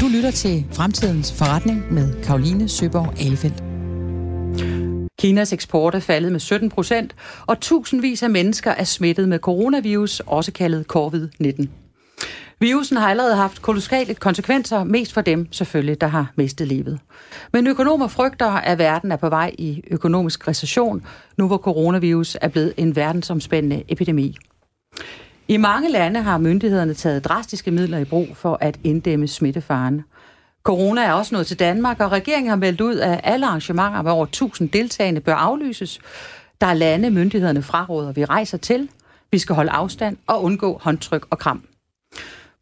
Du lytter til Fremtidens Forretning med Karoline Søborg Alefeldt. Kinas eksport er faldet med 17 procent, og tusindvis af mennesker er smittet med coronavirus, også kaldet COVID-19. Virusen har allerede haft kolossale konsekvenser, mest for dem selvfølgelig, der har mistet livet. Men økonomer frygter, at verden er på vej i økonomisk recession, nu hvor coronavirus er blevet en verdensomspændende epidemi. I mange lande har myndighederne taget drastiske midler i brug for at inddæmme smittefaren. Corona er også nået til Danmark, og regeringen har meldt ud, at alle arrangementer med over 1000 deltagende bør aflyses. Der er lande, myndighederne fraråder, vi rejser til. Vi skal holde afstand og undgå håndtryk og kram.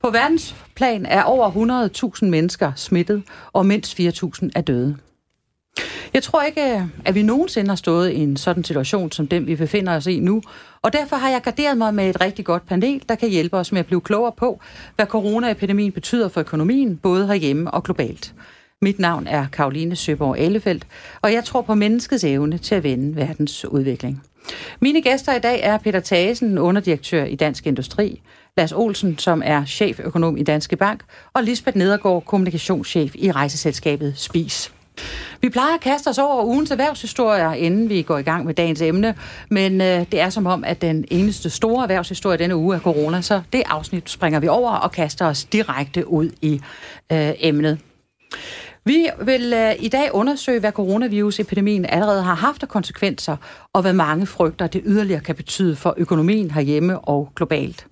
På verdensplan er over 100.000 mennesker smittet, og mindst 4.000 er døde. Jeg tror ikke, øh, at vi nogensinde har stået i en sådan situation som den, vi befinder os i nu, og derfor har jeg garderet mig med et rigtig godt panel, der kan hjælpe os med at blive klogere på, hvad coronaepidemien betyder for økonomien, både herhjemme og globalt. Mit navn er Karoline Søborg Ellefeldt, og jeg tror på menneskets evne til at vende verdens udvikling. Mine gæster i dag er Peter Thagesen, underdirektør i Dansk Industri, Lars Olsen, som er cheføkonom i Danske Bank, og Lisbeth Nedergaard, kommunikationschef i rejseselskabet Spis. Vi plejer at kaste os over ugens erhvervshistorier, inden vi går i gang med dagens emne, men øh, det er som om, at den eneste store erhvervshistorie denne uge er corona, så det afsnit springer vi over og kaster os direkte ud i øh, emnet. Vi vil øh, i dag undersøge, hvad coronavirusepidemien allerede har haft af konsekvenser, og hvad mange frygter, det yderligere kan betyde for økonomien herhjemme og globalt.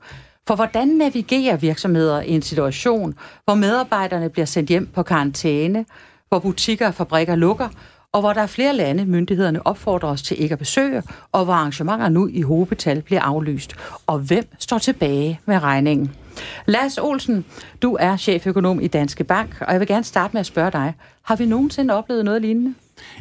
For hvordan navigerer virksomheder i en situation, hvor medarbejderne bliver sendt hjem på karantæne, hvor butikker og fabrikker lukker, og hvor der er flere lande, myndighederne opfordrer os til ikke at besøge, og hvor arrangementer nu i hovedbetal bliver aflyst. Og hvem står tilbage med regningen? Lars Olsen, du er cheføkonom i Danske Bank, og jeg vil gerne starte med at spørge dig. Har vi nogensinde oplevet noget lignende?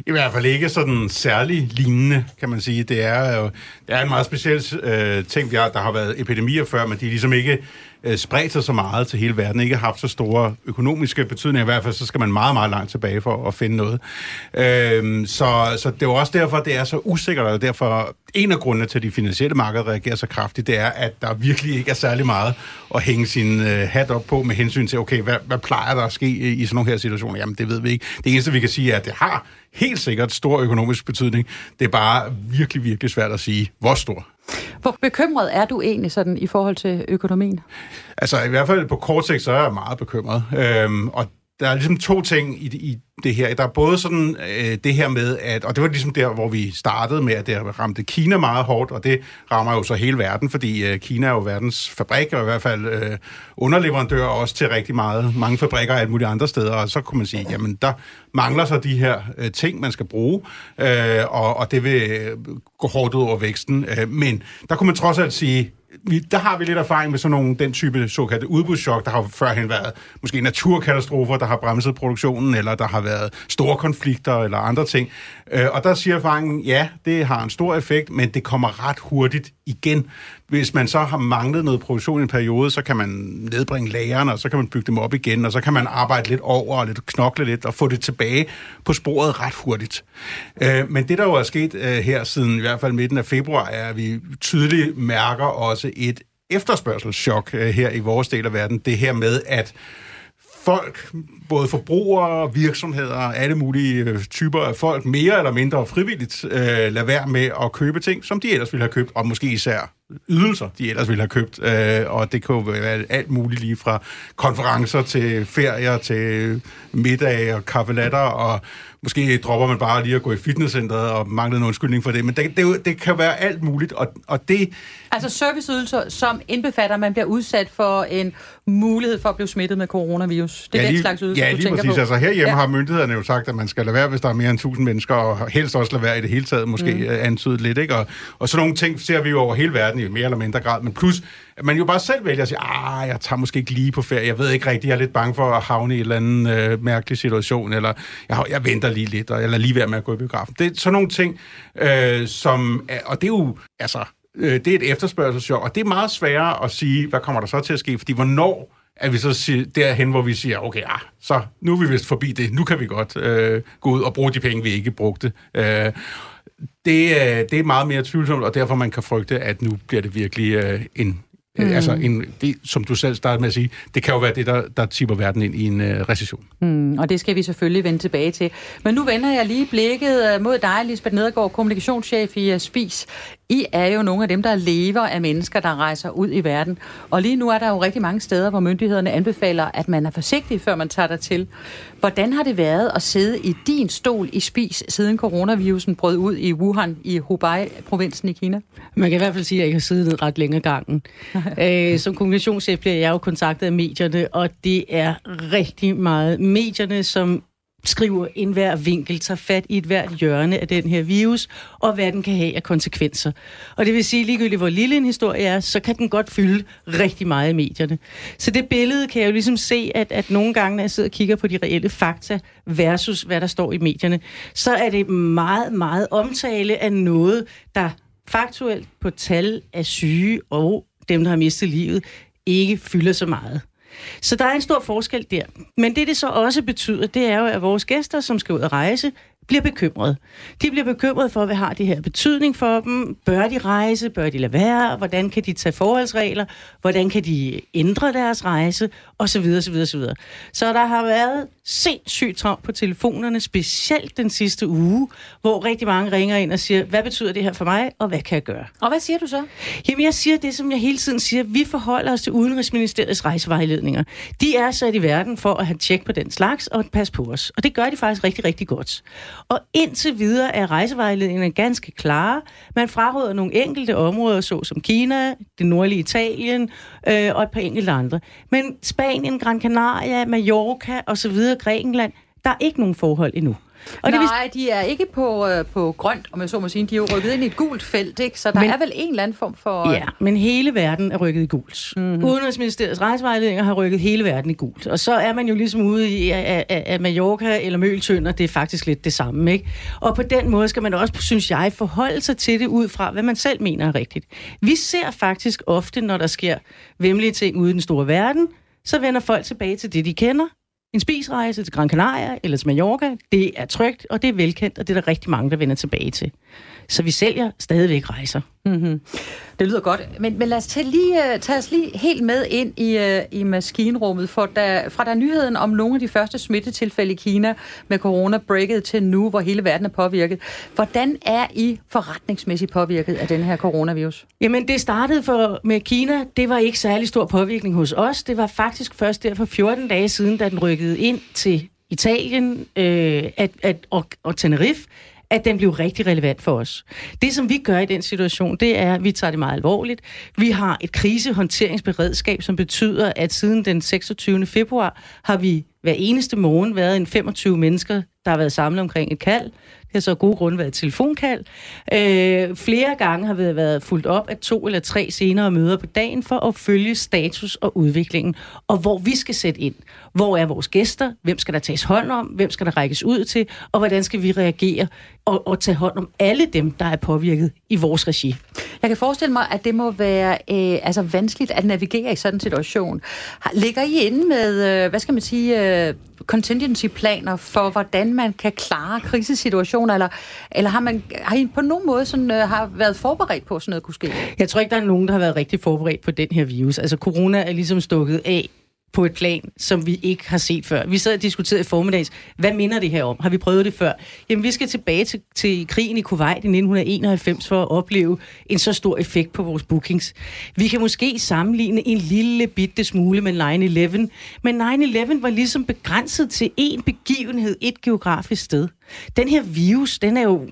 I hvert fald ikke sådan særlig lignende, kan man sige. Det er jo det er en meget speciel øh, ting, vi har. Der har været epidemier før, men de er ligesom ikke øh, spredt sig så meget til hele verden, ikke har haft så store økonomiske betydninger. I hvert fald så skal man meget, meget langt tilbage for at finde noget. Øh, så, så det er jo også derfor, det er så usikkert, og derfor en af grundene til, at de finansielle markeder reagerer så kraftigt, det er, at der virkelig ikke er særlig meget at hænge sin øh, hat op på med hensyn til, okay, hvad, hvad plejer der at ske i, i sådan nogle her situationer? Jamen, det ved vi ikke. Det eneste, vi kan sige, er, at det har helt sikkert stor økonomisk betydning. Det er bare virkelig, virkelig svært at sige, hvor stor. Hvor bekymret er du egentlig sådan i forhold til økonomien? Altså i hvert fald på kort sigt, så er jeg meget bekymret. Øhm, og der er ligesom to ting i, i det her. Der er både sådan øh, det her med, at, og det var ligesom der, hvor vi startede med, at det ramte Kina meget hårdt, og det rammer jo så hele verden, fordi øh, Kina er jo verdens fabrik, og i hvert fald øh, underleverandør også til rigtig meget, mange fabrikker og alt mulige andre steder, og så kunne man sige, jamen der mangler så de her øh, ting, man skal bruge, øh, og, og det vil gå hårdt ud over væksten. Øh, men der kunne man trods alt sige, vi, der har vi lidt erfaring med sådan nogle, den type såkaldte udbudschok. Der har førhen været måske naturkatastrofer, der har bremset produktionen, eller der har været store konflikter eller andre ting. Øh, og der siger erfaringen, ja, det har en stor effekt, men det kommer ret hurtigt igen. Hvis man så har manglet noget produktion i en periode, så kan man nedbringe lagerne, og så kan man bygge dem op igen, og så kan man arbejde lidt over og lidt knokle lidt og få det tilbage på sporet ret hurtigt. Øh, men det, der jo er sket øh, her siden i hvert fald midten af februar, er, at vi tydeligt mærker også et efterspørgselschok øh, her i vores del af verden. Det her med, at folk, både forbrugere, virksomheder, alle mulige øh, typer af folk, mere eller mindre frivilligt, øh, lader være med at købe ting, som de ellers ville have købt, og måske især ydelser, de ellers ville have købt. Øh, og det kunne være alt muligt lige fra konferencer til ferier til middag og kaffelatter, og måske dropper man bare lige at gå i fitnesscenteret og mangler en undskyldning for det. Men det, det, det kan være alt muligt, og, og det... Altså serviceydelser, som indbefatter, at man bliver udsat for en mulighed for at blive smittet med coronavirus. Det er ja, lige, den slags ydelse, ja, du lige tænker præcis. på. Altså herhjemme ja. har myndighederne jo sagt, at man skal lade være, hvis der er mere end 1000 mennesker, og helst også lade være i det hele taget, måske mm. antydet lidt. Ikke? Og, og sådan nogle ting ser vi jo over hele verden i mere eller mindre grad. Men plus, at man jo bare selv vælger at sige, ah, jeg tager måske ikke lige på ferie, jeg ved ikke rigtigt, jeg er lidt bange for at havne i en eller anden øh, mærkelig situation, eller jeg, jeg venter lige lidt, og jeg lader lige være med at gå i biografen. Det er sådan nogle ting, øh, som, og det er jo, altså, øh, det er et efterspørgselsjob, og det er meget sværere at sige, hvad kommer der så til at ske, fordi hvornår er vi så siger, derhen, hvor vi siger, okay, ah, så nu er vi vist forbi det, nu kan vi godt øh, gå ud og bruge de penge, vi ikke brugte. Øh, det, øh, det er meget mere tvivlsomt, og derfor man kan frygte, at nu bliver det virkelig øh, en Mm. Altså, en, det, som du selv startede med at sige, det kan jo være det, der, der tipper verden ind i en uh, recession. Mm, og det skal vi selvfølgelig vende tilbage til. Men nu vender jeg lige blikket mod dig, Lisbeth Nedergaard, kommunikationschef i SPIS. I er jo nogle af dem, der lever af mennesker, der rejser ud i verden. Og lige nu er der jo rigtig mange steder, hvor myndighederne anbefaler, at man er forsigtig, før man tager til. Hvordan har det været at sidde i din stol i spis, siden coronavirusen brød ud i Wuhan i Hubei-provinsen i Kina? Man kan i hvert fald sige, at jeg har siddet ned ret længe gangen. Æ, som kommunikationschef bliver jeg jo kontaktet af medierne, og det er rigtig meget medierne, som skriver en hver vinkel, tager fat i et hvert hjørne af den her virus, og hvad den kan have af konsekvenser. Og det vil sige, ligegyldigt hvor lille en historie er, så kan den godt fylde rigtig meget i medierne. Så det billede kan jeg jo ligesom se, at, at nogle gange, når jeg sidder og kigger på de reelle fakta versus hvad der står i medierne, så er det meget, meget omtale af noget, der faktuelt på tal af syge og dem, der har mistet livet, ikke fylder så meget. Så der er en stor forskel der. Men det, det så også betyder, det er jo, at vores gæster, som skal ud og rejse, bliver bekymrede. De bliver bekymrede for, hvad har det her betydning for dem? Bør de rejse? Bør de lade være? Hvordan kan de tage forholdsregler? Hvordan kan de ændre deres rejse? Og så videre, så videre, så videre. Så der har været sindssygt travlt på telefonerne, specielt den sidste uge, hvor rigtig mange ringer ind og siger, hvad betyder det her for mig, og hvad kan jeg gøre? Og hvad siger du så? Jamen, jeg siger det, som jeg hele tiden siger. Vi forholder os til Udenrigsministeriets rejsevejledninger. De er sat i verden for at have tjek på den slags og passe på os. Og det gør de faktisk rigtig, rigtig godt. Og indtil videre er rejsevejledningerne ganske klare. Man fraråder nogle enkelte områder, såsom Kina, det nordlige Italien øh, og et par enkelte andre. Men Spanien, Gran Canaria, Mallorca osv., Grækenland, der er ikke nogen forhold endnu. Og Nej, det, de er ikke på, øh, på grønt, om jeg så må sige. De er jo rykket ind i et gult felt, ikke? så der men, er vel en eller anden form for... Ja, men hele verden er rykket i gult. Mm-hmm. Udenrigsministeriets rejsevejledninger har rykket hele verden i gult. Og så er man jo ligesom ude i, at, at Mallorca eller Møltønder, det er faktisk lidt det samme. Ikke? Og på den måde skal man også, synes jeg, forholde sig til det ud fra, hvad man selv mener er rigtigt. Vi ser faktisk ofte, når der sker vemmelige ting ude i den store verden, så vender folk tilbage til det, de kender, en spisrejse til Gran Canaria eller til Mallorca, det er trygt, og det er velkendt, og det er der rigtig mange, der vender tilbage til. Så vi sælger stadigvæk rejser. Mm-hmm. Det lyder godt. Men, men lad os tage, lige, uh, tage os lige helt med ind i, uh, i maskinrummet. For da, fra der nyheden om nogle af de første smittetilfælde i Kina med corona breaket til nu, hvor hele verden er påvirket. Hvordan er I forretningsmæssigt påvirket af den her coronavirus? Jamen, det startede for, med Kina. Det var ikke særlig stor påvirkning hos os. Det var faktisk først der for 14 dage siden, da den rykkede ind til Italien øh, at, at, og, og Tenerife, at den blev rigtig relevant for os. Det, som vi gør i den situation, det er, at vi tager det meget alvorligt. Vi har et krisehåndteringsberedskab, som betyder, at siden den 26. februar har vi hver eneste morgen været en 25 mennesker, der har været samlet omkring et kald. Det har så af gode grunde været et telefonkald. Øh, flere gange har vi været fuldt op af to eller tre senere møder på dagen for at følge status og udviklingen, og hvor vi skal sætte ind. Hvor er vores gæster? Hvem skal der tages hånd om? Hvem skal der rækkes ud til? Og hvordan skal vi reagere og, og tage hånd om alle dem, der er påvirket i vores regi? Jeg kan forestille mig, at det må være øh, altså vanskeligt at navigere i sådan en situation. Ligger I inde med, øh, hvad skal man sige, øh, contingency-planer for, hvordan man kan klare krisesituationer, eller, eller har, man, har I på nogen måde sådan, øh, har været forberedt på, sådan noget kunne ske? Jeg tror ikke, der er nogen, der har været rigtig forberedt på den her virus. Altså, corona er ligesom stukket af på et plan, som vi ikke har set før. Vi sad og diskuterede i formiddags, hvad minder det her om? Har vi prøvet det før? Jamen, vi skal tilbage til, til krigen i Kuwait i 1991 for at opleve en så stor effekt på vores bookings. Vi kan måske sammenligne en lille bitte smule med 9-11, men 9-11 var ligesom begrænset til én begivenhed, et geografisk sted. Den her virus, den er jo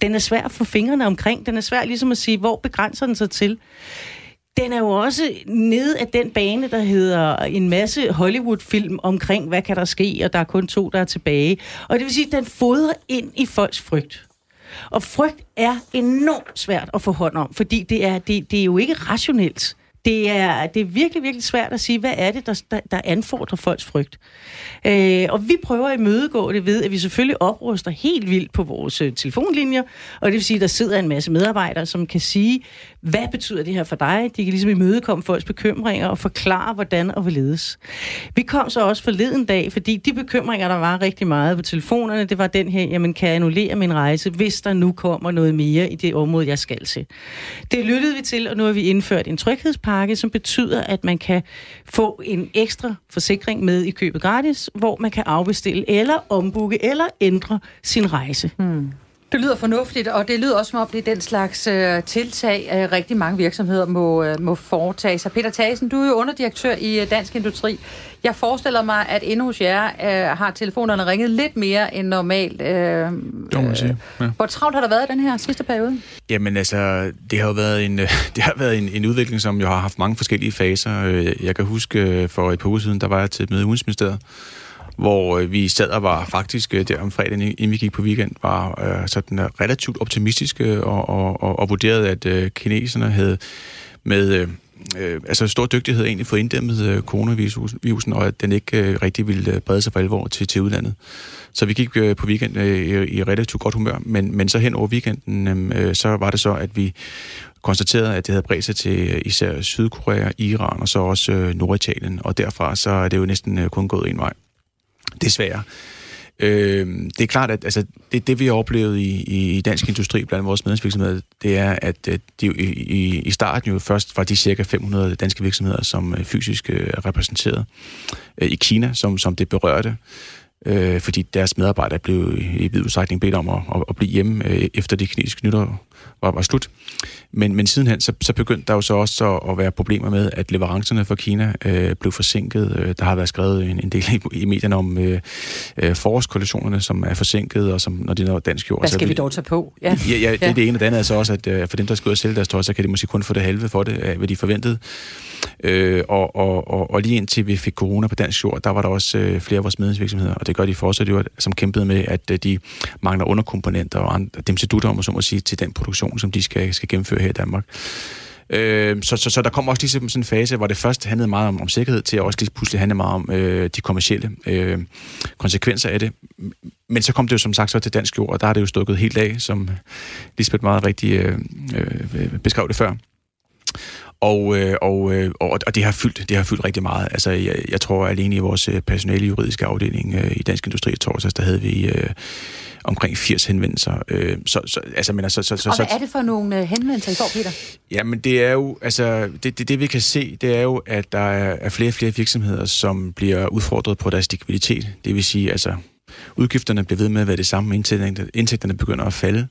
den er svær at få fingrene omkring. Den er svær ligesom at sige, hvor begrænser den sig til den er jo også nede af den bane, der hedder en masse Hollywood-film omkring, hvad kan der ske, og der er kun to, der er tilbage. Og det vil sige, at den fodrer ind i folks frygt. Og frygt er enormt svært at få hånd om, fordi det er, det, det er jo ikke rationelt. Det er, det er virkelig, virkelig svært at sige, hvad er det, der, der, der anfordrer folks frygt. Øh, og vi prøver at imødegå det ved, at vi selvfølgelig opruster helt vildt på vores øh, telefonlinjer, og det vil sige, at der sidder en masse medarbejdere, som kan sige, hvad betyder det her for dig? De kan ligesom imødekomme folks bekymringer og forklare, hvordan og hvorledes. Vi kom så også forleden dag, fordi de bekymringer, der var rigtig meget på telefonerne, det var den her, jamen kan jeg annullere min rejse, hvis der nu kommer noget mere i det område, jeg skal til. Det lyttede vi til, og nu har vi indført en tryghedspakke, som betyder, at man kan få en ekstra forsikring med i købet gratis, hvor man kan afbestille eller ombooke eller ændre sin rejse. Hmm. Det lyder fornuftigt, og det lyder også som om, det er den slags øh, tiltag, øh, rigtig mange virksomheder må, øh, må foretage sig. Peter Thasen, du er jo underdirektør i øh, Dansk Industri. Jeg forestiller mig, at endnu hos jer øh, har telefonerne ringet lidt mere end normalt. Øh, det må man sige. Ja. Hvor travlt har der været i den her sidste periode? Jamen altså, det har jo været en, det har været en, en udvikling, som jo har haft mange forskellige faser. Øh, jeg kan huske, øh, for et par uger siden, der var jeg til et møde i Udenrigsministeriet, hvor øh, vi sad og var faktisk øh, der om fredagen, inden vi gik på weekend, var øh, sådan øh, relativt optimistiske øh, og, og, og, og vurderede, at øh, kineserne havde med øh, øh, altså stor dygtighed egentlig fået inddæmmet øh, coronavirusen, og at den ikke øh, rigtig ville øh, brede sig for alvor til, til udlandet. Så vi gik øh, på weekend øh, i, i relativt godt humør, men, men så hen over weekenden, øhm, øh, så var det så, at vi konstaterede, at det havde bredt sig til især Sydkorea, Iran og så også øh, Norditalien, og derfra så er det jo næsten øh, kun gået en vej desværre. Øh, det er klart, at altså, det, det, vi har oplevet i, i dansk industri blandt vores medlemsvirksomheder, det er, at øh, de i, i starten jo først var de cirka 500 danske virksomheder, som øh, fysisk øh, er repræsenteret øh, i Kina, som, som det berørte øh, fordi deres medarbejdere blev i vid udstrækning bedt om at, at, at blive hjemme øh, efter det kinesiske nytår var, var slut. Men, men sidenhen så, så begyndte der jo så også at, at være problemer med, at leverancerne fra Kina øh, blev forsinket. Øh, der har været skrevet en, en del i, i medierne om øh, øh, forårskoalitionerne, som er forsinket, og som, når de når dansk jord... Hvad skal så, vi dog tage på? Ja, ja, ja det er det ene, og det andet er så også, at øh, for dem, der skal ud og sælge deres tøj, så kan de måske kun få det halve for det, af hvad de forventede. Øh, og, og, og, og lige indtil vi fik corona på dansk jord, der var der også øh, flere af vores medlemsvirksomheder, og det gør de fortsat jo, som kæmpede med, at øh, de mangler underkomponenter og andre, dem til dutter, om så må sige, til den produktion, produktion, som de skal, skal gennemføre her i Danmark. Øh, så, så, så der kom også ligesom sådan en fase, hvor det først handlede meget om, om sikkerhed, til at også lige pludselig handle meget om øh, de kommercielle øh, konsekvenser af det. Men så kom det jo som sagt så til dansk jord, og der har det jo stukket helt af, som Lisbeth meget rigtig øh, øh, beskrev det før. Og, øh, og, øh, og, og det har fyldt det har fyldt rigtig meget. Altså, jeg, jeg tror alene i vores øh, personale juridiske afdeling øh, i Dansk Industri i torsdags, der havde vi øh, omkring 80 henvendelser. Øh, så, så, altså, men altså, så, så, og hvad er det for nogle øh, henvendelser, I får, Peter? Jamen, det er jo, altså, det, det, det vi kan se, det er jo, at der er, er flere og flere virksomheder, som bliver udfordret på deres likviditet. Det vil sige, altså, udgifterne bliver ved med at være det samme, indtægterne, indtægterne begynder at falde.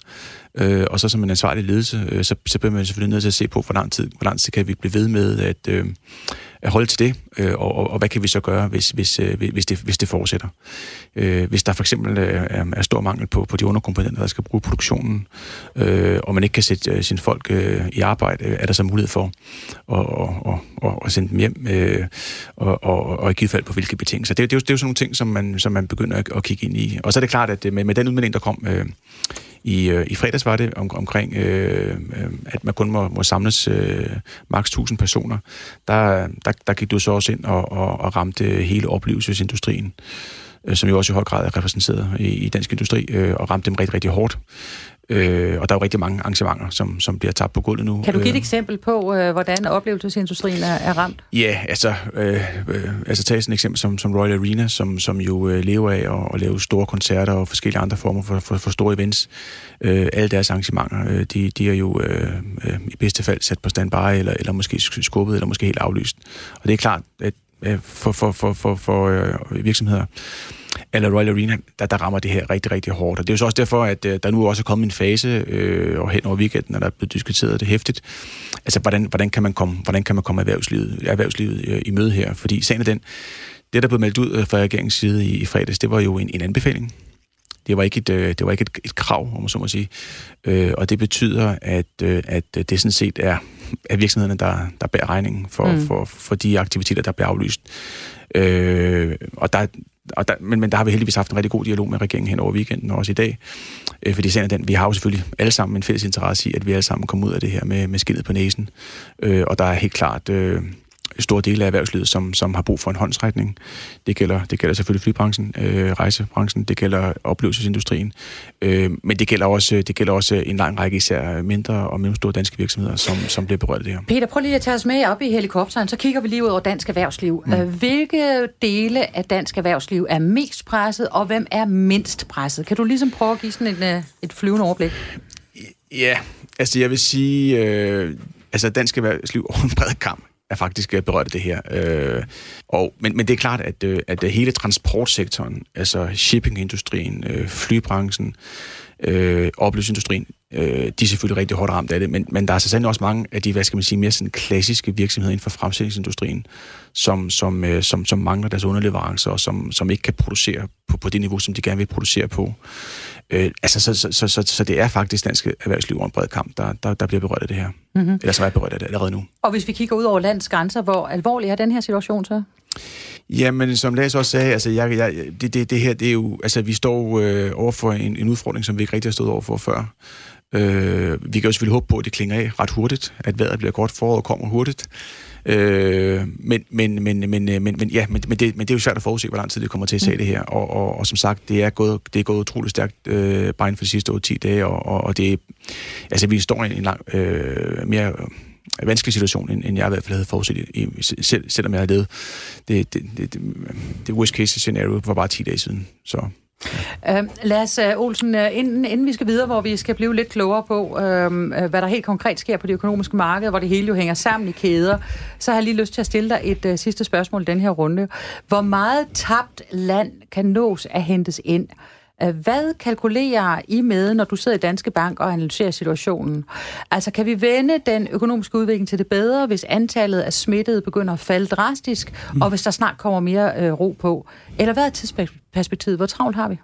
Øh, og så som en ansvarlig ledelse, øh, så, så bliver man selvfølgelig nødt til at se på, hvor lang tid, hvor lang tid kan vi blive ved med at, øh, at holde til det, øh, og, og, og hvad kan vi så gøre, hvis, hvis, øh, hvis, det, hvis det fortsætter. Øh, hvis der for eksempel øh, er, er stor mangel på, på de underkomponenter, der skal bruge produktionen, øh, og man ikke kan sætte øh, sine folk øh, i arbejde, øh, er der så mulighed for at, og, og, og sende dem hjem, øh, og, og, og i givet fald på hvilke betingelser. Det, det, er jo, det er jo sådan nogle ting, som man, som man begynder at, at kigge ind i. Og så er det klart, at med, med den udmelding, der kom øh, i, øh, I fredags var det om, omkring, øh, øh, at man kun må, må samles øh, maks 1000 personer. Der, der, der gik du så også ind og, og, og ramte hele oplevelsesindustrien øh, som jo også i høj grad er repræsenteret i, i dansk industri, øh, og ramte dem rigtig, rigtig hårdt. Øh, og der er jo rigtig mange arrangementer, som, som bliver tabt på gulvet nu. Kan du give et øh, eksempel på, øh, hvordan oplevelsesindustrien er, er ramt? Ja, altså, øh, øh, altså tag sådan et eksempel som, som Royal Arena, som, som jo øh, lever af at, at lave store koncerter og forskellige andre former for, for, for store events. Øh, alle deres arrangementer, øh, de, de er jo øh, øh, i bedste fald sat på standby, eller, eller måske skubbet, eller måske helt aflyst. Og det er klart, at øh, for, for, for, for, for øh, virksomheder, eller Royal Arena, der, der rammer det her rigtig, rigtig hårdt. Og det er jo så også derfor, at øh, der nu også er kommet en fase, øh, og hen over weekenden, og der er blevet diskuteret det hæftigt, altså hvordan, hvordan, kan man komme, hvordan kan man komme erhvervslivet, erhvervslivet øh, i møde her? Fordi sagen er den, det, der blev meldt ud øh, fra regeringens side i, i fredags, det var jo en, en anbefaling. Det var ikke et, øh, det var ikke et, et krav, om man så må sige. Øh, og det betyder, at, at det sådan set er, er virksomhederne, der, der bærer regningen for, mm. for, for de aktiviteter, der bliver aflyst. Øh, og der, og der, men, men der har vi heldigvis haft en rigtig god dialog med regeringen hen over weekenden, og også i dag. Øh, fordi sagen den, vi har jo selvfølgelig alle sammen en fælles interesse i, at vi alle sammen kommer ud af det her med, med skinnet på næsen. Øh, og der er helt klart... Øh, store dele af erhvervslivet, som, som har brug for en håndsrækning. Det gælder, det gælder selvfølgelig flybranchen, øh, rejsebranchen, det gælder oplevelsesindustrien, øh, men det gælder, også, det gælder også en lang række især mindre og mellemstore danske virksomheder, som, som bliver berørt af det her. Peter, prøv lige at tage os med op i helikopteren, så kigger vi lige ud over dansk erhvervsliv. Mm. Øh, hvilke dele af dansk erhvervsliv er mest presset, og hvem er mindst presset? Kan du ligesom prøve at give sådan et, øh, et flyvende overblik? Ja, altså jeg vil sige, øh, altså dansk erhvervsliv over en bred kamp er faktisk øh, berørt af det her. Øh, og, men, men det er klart, at, øh, at øh, hele transportsektoren, altså shippingindustrien, øh, flybranchen, øh, opløsningsindustrien, øh, de er selvfølgelig rigtig hårdt ramt af det, men, men der er så sandelig også mange af de, hvad skal man sige, mere sådan klassiske virksomheder inden for fremstillingsindustrien, som, som, øh, som, som mangler deres underleverancer, og som, som ikke kan producere på, på det niveau, som de gerne vil producere på. Øh, altså, så, så, så, så, så det er faktisk dansk erhvervsliv og en bred kamp, der, der, der bliver berørt af det her. Mm-hmm. Eller så er berørt af det allerede nu. Og hvis vi kigger ud over landets grænser, hvor alvorlig er den her situation så? Jamen, som Lars også sagde, altså, jeg, jeg, det, det, det her, det er jo, altså, vi står øh, over for en, en udfordring, som vi ikke rigtig har stået over for før. Øh, vi kan jo selvfølgelig håbe på, at det klinger af ret hurtigt, at vejret bliver godt, foråret kommer hurtigt. Øh, men, men, men, men, men, men, ja, men, men, det, men det er jo svært at forudse, hvor lang tid det kommer til at se mm. det her. Og, og, og som sagt, det er gået, det er gået utroligt stærkt øh, bare inden for de sidste 8-10 dage, og, og, og det altså vi står i en lang, øh, mere vanskelig situation, end, end jeg i hvert fald havde forudset, i, selv, selvom jeg havde levet det, det, det, det, det worst case scenario for bare 10 dage siden. Så Øhm, uh, Lars uh, øh, Olsen, uh, inden, inden vi skal videre, hvor vi skal blive lidt klogere på, uh, hvad der helt konkret sker på det økonomiske marked, hvor det hele jo hænger sammen i kæder, så har jeg lige lyst til at stille dig et uh, sidste spørgsmål i den her runde. Hvor meget tabt land kan nås at hentes ind? Hvad kalkulerer I med, når du sidder i Danske Bank og analyserer situationen? Altså, kan vi vende den økonomiske udvikling til det bedre, hvis antallet af smittede begynder at falde drastisk, mm. og hvis der snart kommer mere øh, ro på? Eller hvad er tidsperspektivet? Hvor travlt har vi?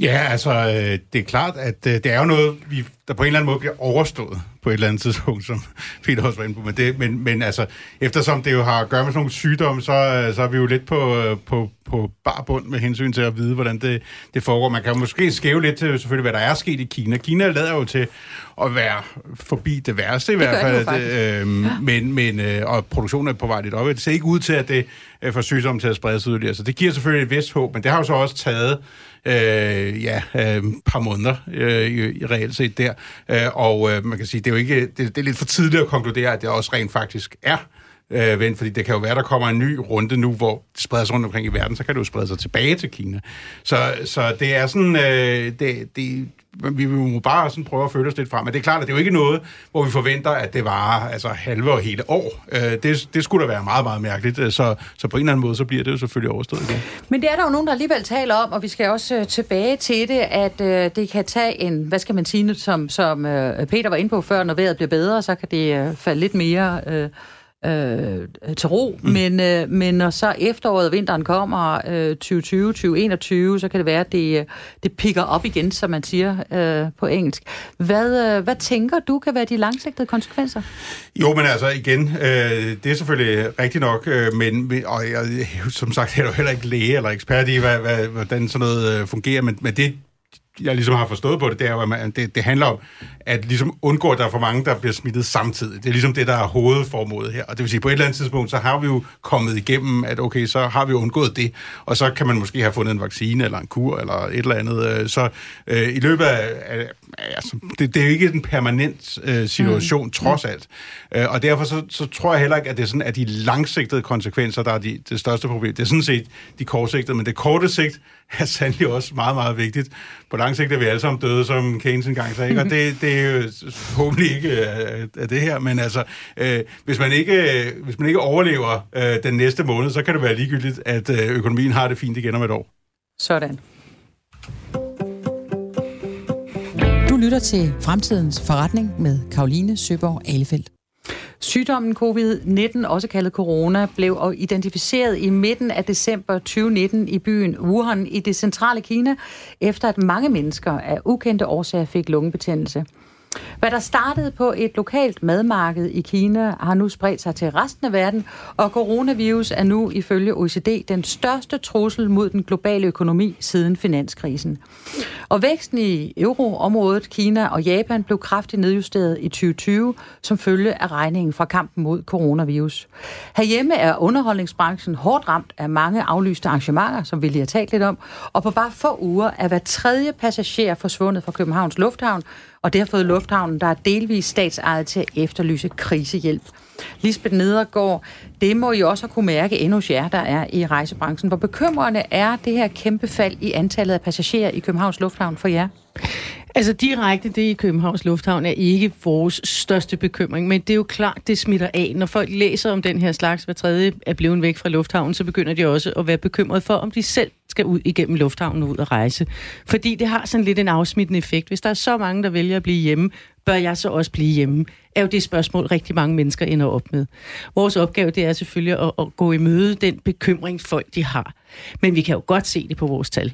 Ja, altså, øh, det er klart, at øh, det er jo noget, vi, der på en eller anden måde bliver overstået på et eller andet tidspunkt, som Peter også var inde på. Men, det, men, men altså, eftersom det jo har at gøre med sådan nogle sygdomme, så, øh, så er vi jo lidt på, på, på barbund med hensyn til at vide, hvordan det, det foregår. Man kan måske skæve lidt til selvfølgelig, hvad der er sket i Kina. Kina lader jo til at være forbi det værste i det hvert fald. Det, øh, ja. men, men, øh, og produktionen er på vej lidt op. Det ser ikke ud til, at det øh, får sygdommen til at sprede sig yderligere. Så det giver selvfølgelig et vist håb, men det har jo så også taget øh, ja, øh, par måneder øh, i, i reelt set der. Øh, og øh, man kan sige, det er jo ikke, det, det er lidt for tidligt at konkludere, at det også rent faktisk er øh, vendt, fordi det kan jo være, der kommer en ny runde nu, hvor det spreder sig rundt omkring i verden, så kan det jo sprede sig tilbage til Kina. Så, så det er sådan, øh, det, det, vi må bare sådan prøve at føle os lidt frem. Men det er klart, at det er jo ikke noget, hvor vi forventer, at det varer altså, halve og hele år. Øh, det, det skulle da være meget, meget mærkeligt. Øh, så, så på en eller anden måde, så bliver det jo selvfølgelig overstået igen. Men det er der jo nogen, der alligevel taler om, og vi skal også øh, tilbage til det, at øh, det kan tage en, hvad skal man sige, som, som øh, Peter var inde på før, når vejret bliver bedre, så kan det øh, falde lidt mere... Øh, øh, til ro, mm. men, øh, men når så efteråret og vinteren kommer øh, 2020, 2021, så kan det være, at det, det pikker op igen, som man siger øh, på engelsk. Hvad, øh, hvad tænker du kan være de langsigtede konsekvenser? Jo, men altså igen, øh, det er selvfølgelig rigtigt nok, øh, men og jeg, som sagt jeg er jo heller ikke læge eller ekspert i, hvad, hvad, hvordan sådan noget øh, fungerer, men, men det, jeg ligesom har forstået på det, det er jo, at man, det, det handler om at ligesom undgå, at der er for mange, der bliver smittet samtidig. Det er ligesom det, der er hovedformålet her. Og det vil sige, på et eller andet tidspunkt, så har vi jo kommet igennem, at okay, så har vi undgået det, og så kan man måske have fundet en vaccine eller en kur eller et eller andet. Øh, så øh, i løbet af... af altså, det, det er jo ikke en permanent øh, situation, mm. trods alt. Øh, og derfor så, så tror jeg heller ikke, at det er sådan, at de langsigtede konsekvenser, der er de, det største problem. Det er sådan set de kortsigtede, men det korte sigt er sandelig også meget, meget vigtigt. På lang sigt er vi alle sammen døde, som Keynes engang sagde, ikke? og det, det er jo forhåbentlig ikke af, af det her, men altså, øh, hvis, man ikke, hvis man ikke overlever øh, den næste måned, så kan det være ligegyldigt, at øh, økonomien har det fint igen om et år. Sådan. Lytter til Fremtidens Forretning med Karoline Søborg Alefeldt. Sygdommen covid-19, også kaldet corona, blev identificeret i midten af december 2019 i byen Wuhan i det centrale Kina, efter at mange mennesker af ukendte årsager fik lungebetændelse. Hvad der startede på et lokalt madmarked i Kina, har nu spredt sig til resten af verden, og coronavirus er nu ifølge OECD den største trussel mod den globale økonomi siden finanskrisen. Og væksten i euroområdet, Kina og Japan blev kraftigt nedjusteret i 2020 som følge af regningen fra kampen mod coronavirus. Herhjemme er underholdningsbranchen hårdt ramt af mange aflyste arrangementer, som vi lige har talt lidt om, og på bare få uger er hver tredje passager forsvundet fra Københavns Lufthavn, og det har fået lufthavnen, der er delvis statsejet til at efterlyse krisehjælp. Lisbeth Nedergaard, det må I også kunne mærke endnu hos jer, der er i rejsebranchen. Hvor bekymrende er det her kæmpe fald i antallet af passagerer i Københavns Lufthavn for jer? Altså direkte det i Københavns Lufthavn er ikke vores største bekymring, men det er jo klart, det smitter af. Når folk læser om den her slags, hver tredje er blevet væk fra lufthavnen, så begynder de også at være bekymrede for, om de selv skal ud igennem lufthavnen og ud og rejse. Fordi det har sådan lidt en afsmittende effekt. Hvis der er så mange, der vælger at blive hjemme, bør jeg så også blive hjemme? Er jo det spørgsmål, rigtig mange mennesker ender op med. Vores opgave det er selvfølgelig at, at gå i møde den bekymring, folk de har. Men vi kan jo godt se det på vores tal.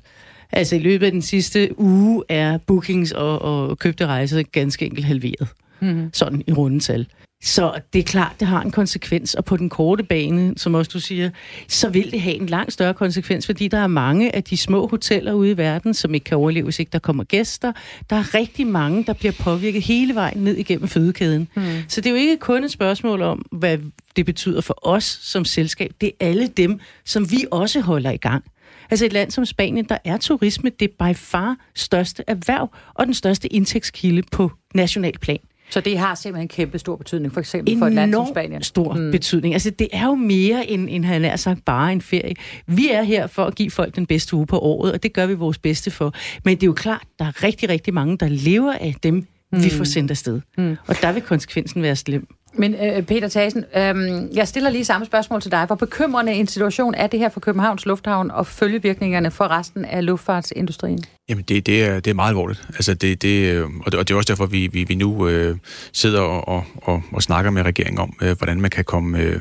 Altså i løbet af den sidste uge er bookings og, og købte rejser ganske enkelt halveret. Mm-hmm. Sådan i rundetal. Så det er klart, det har en konsekvens, og på den korte bane, som også du siger, så vil det have en langt større konsekvens, fordi der er mange af de små hoteller ude i verden, som ikke kan overleve, hvis ikke der kommer gæster. Der er rigtig mange, der bliver påvirket hele vejen ned igennem fødekæden. Mm. Så det er jo ikke kun et spørgsmål om, hvad det betyder for os som selskab. Det er alle dem, som vi også holder i gang. Altså et land som Spanien, der er turisme det by far største erhverv og den største indtægtskilde på national plan. Så det har simpelthen kæmpe stor betydning, for eksempel Enorm for et land som Spanien? stor mm. betydning. Altså det er jo mere end, end han er sagt, bare en ferie. Vi er her for at give folk den bedste uge på året, og det gør vi vores bedste for. Men det er jo klart, der er rigtig, rigtig mange, der lever af dem, mm. vi får sendt afsted. Mm. Og der vil konsekvensen være slem. Men øh, Peter Thasen, øh, jeg stiller lige samme spørgsmål til dig. Hvor bekymrende en situation er det her for Københavns Lufthavn og følgevirkningerne for resten af luftfartsindustrien? Jamen, det, det, er, det er meget alvorligt. Altså, det, det, øhm, og, det, og det er også derfor, vi, vi, vi nu øh, sidder og, og, og, og snakker med regeringen om, øh, hvordan man kan komme... Øh,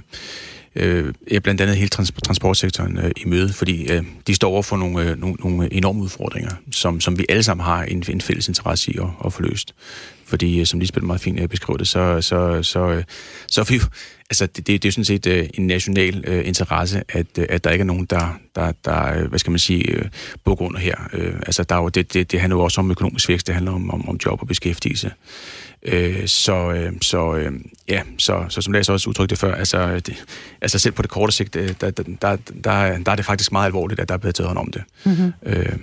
øh, blandt andet hele trans- transportsektoren øh, i møde, fordi øh, de står over for nogle, øh, nogle, nogle enorme udfordringer, som, som vi alle sammen har en, en fælles interesse i at, at få løst. Fordi, øh, som Lisbeth meget fint øh, beskrev det, så, så, så, øh, så er vi jo, altså, det, det, det er jo sådan set øh, en national øh, interesse, at, øh, at der ikke er nogen, der, der, der øh, hvad skal man sige, øh, bukker under her. Øh, altså, der er jo, det, det, det handler jo også om økonomisk vækst, det handler om, om, om job og beskæftigelse. Uh, så, uh, så uh, ja, så, så som Lars også udtrykte før, altså, det, altså selv på det korte sigt, der, der, der, der, der er det faktisk meget alvorligt, at der er blevet taget hånd om det. Mm-hmm. Uh,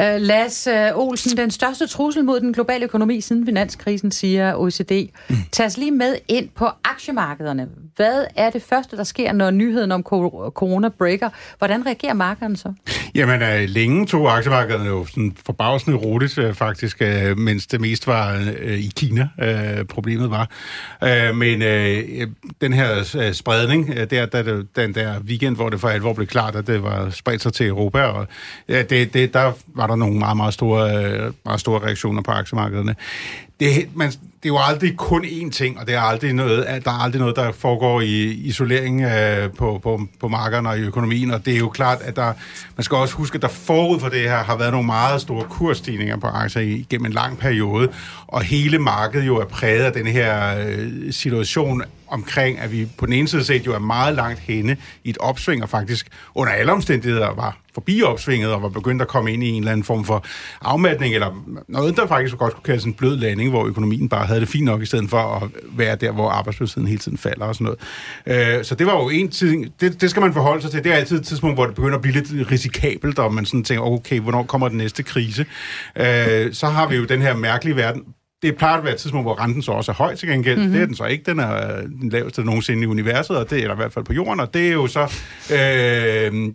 Øh, uh, Lars uh, Olsen, den største trussel mod den globale økonomi siden finanskrisen, siger OECD. Mm. Tag os lige med ind på aktiemarkederne. Hvad er det første, der sker, når nyheden om corona breaker? Hvordan reagerer markederne så? Jamen, uh, længe tog aktiemarkederne jo sådan forbavsende roligt, uh, faktisk, uh, mens det mest var uh, i Kina, uh, problemet var. Uh, men uh, den her uh, spredning, uh, der, der, den der weekend, hvor det for alvor blev klart, at det var spredt sig til Europa, og uh, det, det, der var var der nogle meget, meget store, øh, meget store reaktioner på aktiemarkederne. Det, man, det er jo aldrig kun én ting, og det er aldrig noget, der er aldrig noget, der foregår i isolering øh, på, på, på markederne og i økonomien, og det er jo klart, at der, man skal også huske, at der forud for det her har været nogle meget store kursstigninger på aktier igennem en lang periode, og hele markedet jo er præget af den her øh, situation omkring, at vi på den ene side set jo er meget langt henne i et opsving, og faktisk under alle omstændigheder var forbi opsvinget og var begyndt at komme ind i en eller anden form for afmatning, eller noget, der faktisk godt kunne kaldes en blød landing, hvor økonomien bare havde det fint nok, i stedet for at være der, hvor arbejdsløsheden hele tiden falder og sådan noget. Øh, så det var jo en tid, det, det skal man forholde sig til. Det er altid et tidspunkt, hvor det begynder at blive lidt risikabelt, og man sådan tænker, okay, hvornår kommer den næste krise? Øh, så har vi jo den her mærkelige verden, det plejer at være et tidspunkt, hvor renten så også er høj til gengæld. Mm-hmm. Det er den så ikke. Den er den laveste nogensinde i universet, og det, eller i hvert fald på jorden, og det er jo så, øh,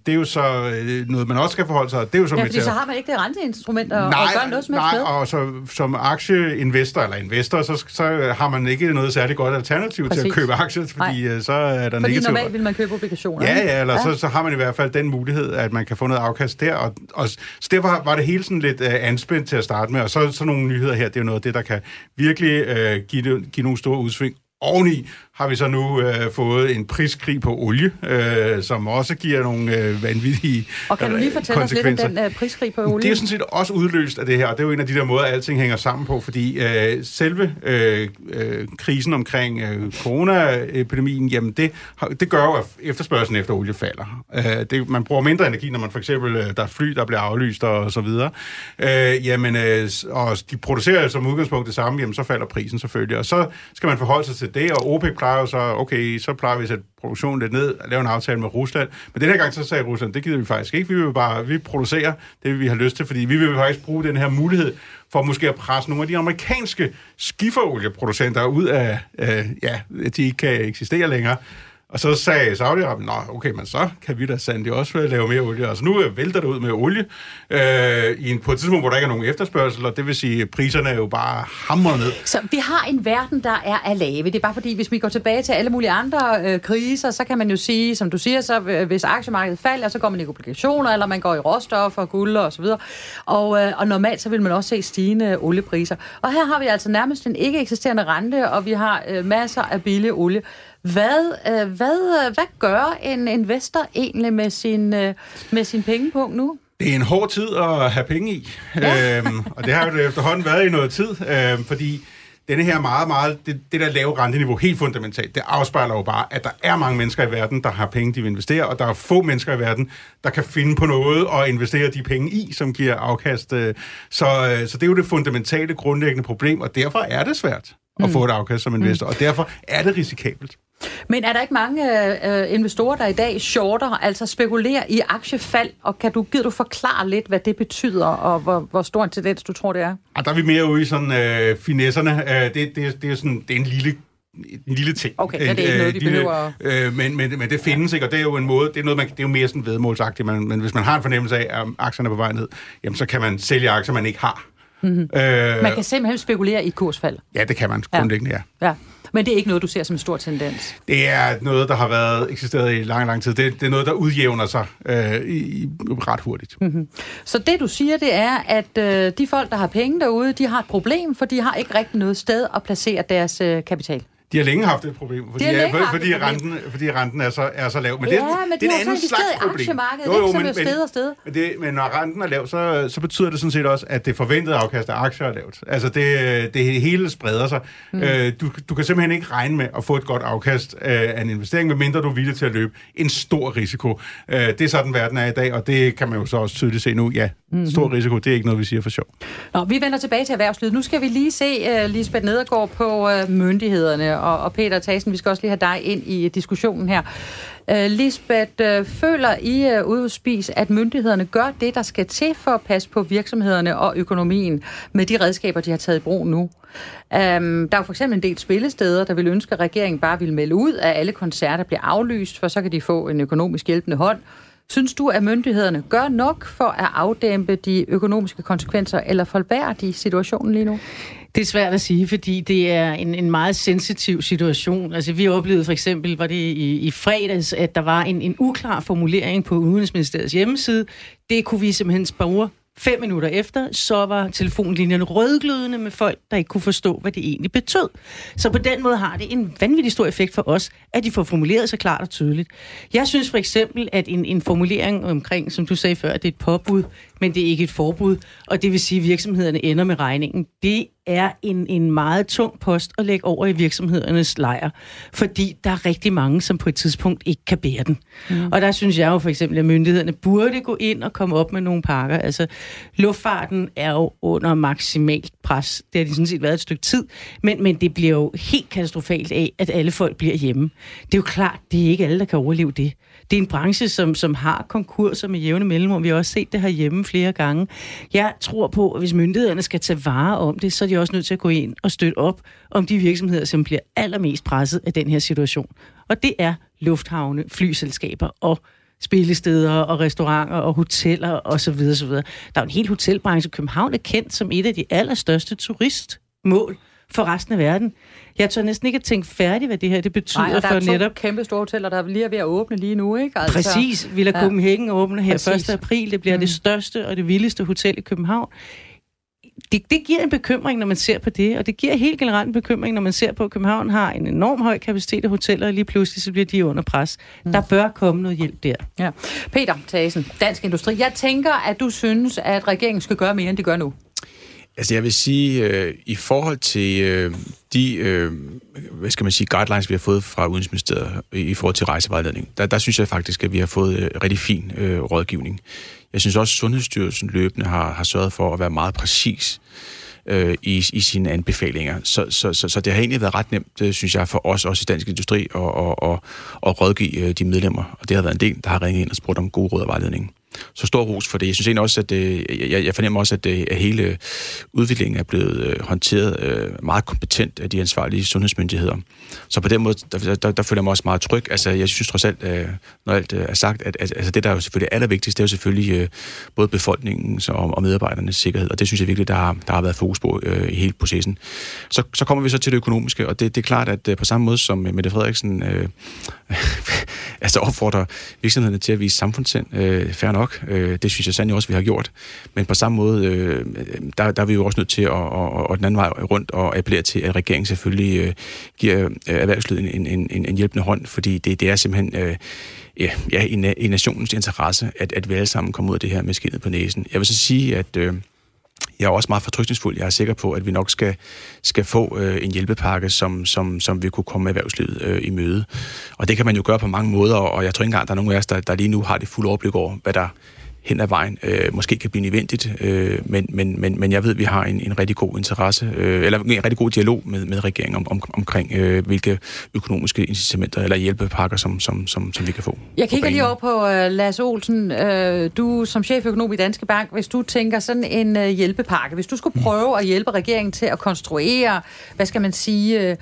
det er jo så øh, noget, man også skal forholde sig. Det er jo så ja, fordi så har man ikke det renteinstrument at, nej, at gøre noget som Nej, med. og så, som aktieinvestor eller investor, så, så har man ikke noget særligt godt alternativ Præcis. til at købe aktier, fordi nej. Øh, så er der fordi negativ... Fordi normalt vil man købe obligationer. Ja, ja, eller ja. Så, så har man i hvert fald den mulighed, at man kan få noget afkast der, og, og så derfor var det hele sådan lidt uh, anspændt til at starte med, og så, så nogle nyheder her, det er jo noget af det, der kan virkelig øh, give, give nogle store udsving. Oveni har vi så nu øh, fået en priskrig på olie, øh, som også giver nogle øh, vanvittige Og kan du lige fortælle os lidt om den øh, priskrig på olie? Det er sådan set også udløst af det her, og det er jo en af de der måder, alting hænger sammen på, fordi øh, selve øh, øh, krisen omkring øh, coronaepidemien, jamen det, det gør jo, at efterspørgselen efter olie falder. Øh, det, man bruger mindre energi, når man for eksempel, øh, der er fly, der bliver aflyst og, og så videre. Øh, jamen, øh, og de producerer som udgangspunkt det samme, jamen så falder prisen selvfølgelig, og så skal man forholde sig til det, og OPEC plejer jo så, okay, så plejer vi at sætte produktionen lidt ned, lave en aftale med Rusland. Men den her gang så sagde Rusland, det gider vi faktisk ikke. Vi vil bare vi producerer det, vi har lyst til, fordi vi vil faktisk bruge den her mulighed for måske at presse nogle af de amerikanske skiferolieproducenter ud af, øh, ja, at de ikke kan eksistere længere. Og så sagde Saudi-Arabien, nå, okay, men så kan vi da sandelig også lave mere olie. Altså nu vælter det ud med olie øh, i en, på et tidspunkt, hvor der ikke er nogen efterspørgsel, og det vil sige, at priserne er jo bare hammer ned. Så vi har en verden, der er af lave. Det er bare fordi, hvis vi går tilbage til alle mulige andre øh, kriser, så kan man jo sige, som du siger, så øh, hvis aktiemarkedet falder, så går man i obligationer, eller man går i råstoffer, guld og så videre. Og, øh, og normalt så vil man også se stigende oliepriser. Og her har vi altså nærmest en ikke eksisterende rente, og vi har øh, masser af billig olie. Hvad, øh, hvad, øh, hvad gør en investor egentlig med sin, øh, med sin pengepunkt nu? Det er en hård tid at have penge i, ja. øhm, og det har jo efterhånden været i noget tid, øhm, fordi denne her meget, meget, det, det der lave renteniveau, helt fundamentalt, det afspejler jo bare, at der er mange mennesker i verden, der har penge, de vil investere, og der er få mennesker i verden, der kan finde på noget og investere de penge i, som giver afkast. Øh, så, øh, så det er jo det fundamentale, grundlæggende problem, og derfor er det svært at mm. få et afkast som investor, mm. og derfor er det risikabelt. Men er der ikke mange øh, investorer, der i dag shorter, altså spekulerer i aktiefald, og kan du, gider du forklare lidt, hvad det betyder, og hvor, hvor stor en tendens du tror, det er? Ja, der er vi mere ude i sådan øh, finesserne. Øh, det, det, det, er sådan, det er en lille en lille ting. Okay, ja, det er ikke noget, de lille, behøver... Øh, men, men, men det findes ikke, og det er jo en måde, det er, noget, man, det er jo mere sådan vedmålsagtigt, men, men hvis man har en fornemmelse af, at aktierne er på vej ned, jamen så kan man sælge aktier, man ikke har. Mm-hmm. Øh, man kan simpelthen spekulere i kursfald. Ja, det kan man grundlæggende, ja. ja. Men det er ikke noget, du ser som en stor tendens? Det er noget, der har været eksisteret i lang, lang tid. Det, det er noget, der udjævner sig øh, i, ret hurtigt. Mm-hmm. Så det, du siger, det er, at øh, de folk, der har penge derude, de har et problem, for de har ikke rigtig noget sted at placere deres øh, kapital. De har længe haft et problem, fordi, de er, fordi, renten, fordi renten er så, er så lav. Men ja, det, men det er en anden slags problem. Jo, jo, men, men, sted og sted. Men, det, men når renten er lav, så, så betyder det sådan set også, at det forventede afkast af aktier er lavt. Altså det, det hele spreder sig. Mm. Øh, du, du kan simpelthen ikke regne med at få et godt afkast af en investering, medmindre du er villig til at løbe en stor risiko. Øh, det er sådan, verden er i dag, og det kan man jo så også tydeligt se nu. Ja, mm-hmm. stor risiko, det er ikke noget, vi siger for sjov. Nå, vi vender tilbage til erhvervslivet. Nu skal vi lige se uh, Lisbeth Nedergaard på uh, myndighederne, og, og Peter Tasen, vi skal også lige have dig ind i diskussionen her. Uh, Lisbeth, uh, føler I uh, ude hos Spis, at myndighederne gør det, der skal til for at passe på virksomhederne og økonomien med de redskaber, de har taget i brug nu? Um, der er jo for eksempel en del spillesteder, der vil ønske, at regeringen bare vil melde ud, at alle koncerter bliver aflyst, for så kan de få en økonomisk hjælpende hånd. Synes du, at myndighederne gør nok for at afdæmpe de økonomiske konsekvenser, eller forværre de situationen lige nu? Det er svært at sige, fordi det er en, en meget sensitiv situation. Altså, vi oplevede for eksempel, var det i, i fredags, at der var en, en uklar formulering på Udenrigsministeriets hjemmeside. Det kunne vi simpelthen spore Fem minutter efter, så var telefonlinjen rødglødende med folk, der ikke kunne forstå, hvad det egentlig betød. Så på den måde har det en vanvittig stor effekt for os, at de får formuleret sig klart og tydeligt. Jeg synes for eksempel, at en, en formulering omkring, som du sagde før, at det er et påbud, men det er ikke et forbud, og det vil sige, at virksomhederne ender med regningen. Det er en, en meget tung post at lægge over i virksomhedernes lejr, fordi der er rigtig mange, som på et tidspunkt ikke kan bære den. Mm. Og der synes jeg jo for eksempel, at myndighederne burde gå ind og komme op med nogle pakker. Altså, luftfarten er jo under maksimalt pres. Det har de sådan set været et stykke tid, men, men det bliver jo helt katastrofalt af, at alle folk bliver hjemme. Det er jo klart, det er ikke alle, der kan overleve det. Det er en branche, som, som har konkurser med jævne mellemrum. Vi har også set det her hjemme flere gange. Jeg tror på, at hvis myndighederne skal tage vare om det, så er de også nødt til at gå ind og støtte op om de virksomheder, som bliver allermest presset af den her situation. Og det er lufthavne, flyselskaber og spillesteder og restauranter og hoteller osv. osv. Der er jo en hel hotelbranche. København er kendt som et af de allerstørste turistmål for resten af verden. Jeg tør næsten ikke at tænke færdigt, hvad det her det betyder Nej, og der for er to netop... kæmpe store hoteller, der er lige ved at åbne lige nu, ikke? Altså, Præcis. Villa ja. Copenhagen åbner her Præcis. 1. april. Det bliver mm. det største og det vildeste hotel i København. Det, det giver en bekymring, når man ser på det, og det giver helt generelt en bekymring, når man ser på, at København har en enorm høj kapacitet af hoteller, og lige pludselig så bliver de under pres. Mm. Der bør komme noget hjælp der. Ja. Peter Tasen, Dansk Industri. Jeg tænker, at du synes, at regeringen skal gøre mere, end de gør nu. Altså jeg vil sige, øh, i forhold til øh, de, øh, hvad skal man sige, guidelines, vi har fået fra Udenrigsministeriet i forhold til rejsevejledning, der, der synes jeg faktisk, at vi har fået øh, rigtig fin øh, rådgivning. Jeg synes også, at Sundhedsstyrelsen løbende har, har sørget for at være meget præcis øh, i, i sine anbefalinger. Så, så, så, så det har egentlig været ret nemt, øh, synes jeg, for os, også i Dansk Industri, at, at, at, at rådgive øh, de medlemmer. Og det har været en del, der har ringet ind og spurgt om gode råd og vejledning. Så stor ros for det. Jeg synes egentlig også, at det, øh, jeg, jeg fornemmer også, at, det, at hele udviklingen er blevet øh, håndteret øh, meget kompetent af de ansvarlige sundhedsmyndigheder. Så på den måde, der, der, der føler jeg mig også meget tryg. Altså, jeg synes trods alt, øh, når alt øh, er sagt, at, at altså, det, der er jo selvfølgelig allervigtigst, det er jo selvfølgelig øh, både befolkningens og, og medarbejdernes sikkerhed, og det synes jeg virkelig, der har, der har været fokus på øh, i hele processen. Så, så kommer vi så til det økonomiske, og det, det er klart, at øh, på samme måde som Mette Frederiksen øh, altså opfordrer virksomhederne til at vise samfundssind, øh, fair nok, øh, det synes jeg sandelig også, vi har gjort, men på samme måde, øh, der, der er vi jo også nødt til at, at, at den anden vej rundt og appellere til, at regeringen selvfølgelig øh, giver øh, erhvervslivet en, en, en, en hjælpende hånd, fordi det, det er simpelthen øh, ja, ja, i, i nationens interesse, at, at vi alle sammen kommer ud af det her med skinnet på næsen. Jeg vil så sige, at øh, jeg er også meget fortrystningsfuld. Jeg er sikker på, at vi nok skal, skal få øh, en hjælpepakke, som, som, som vi kunne komme erhvervslivet øh, i møde. Og det kan man jo gøre på mange måder, og jeg tror ikke engang, der er nogen af os, der, der lige nu har det fulde overblik over, hvad der hen ad vejen øh, måske kan blive nødvendigt, øh, men, men, men, men jeg ved, at vi har en, en rigtig god interesse, øh, eller en rigtig god dialog med, med regeringen om, om, omkring, øh, hvilke økonomiske incitamenter eller hjælpepakker, som, som, som, som vi kan få. Jeg kigger lige over på uh, Lars Olsen. Uh, du som cheføkonom i Danske Bank, hvis du tænker sådan en uh, hjælpepakke, hvis du skulle prøve at hjælpe regeringen til at konstruere, hvad skal man sige,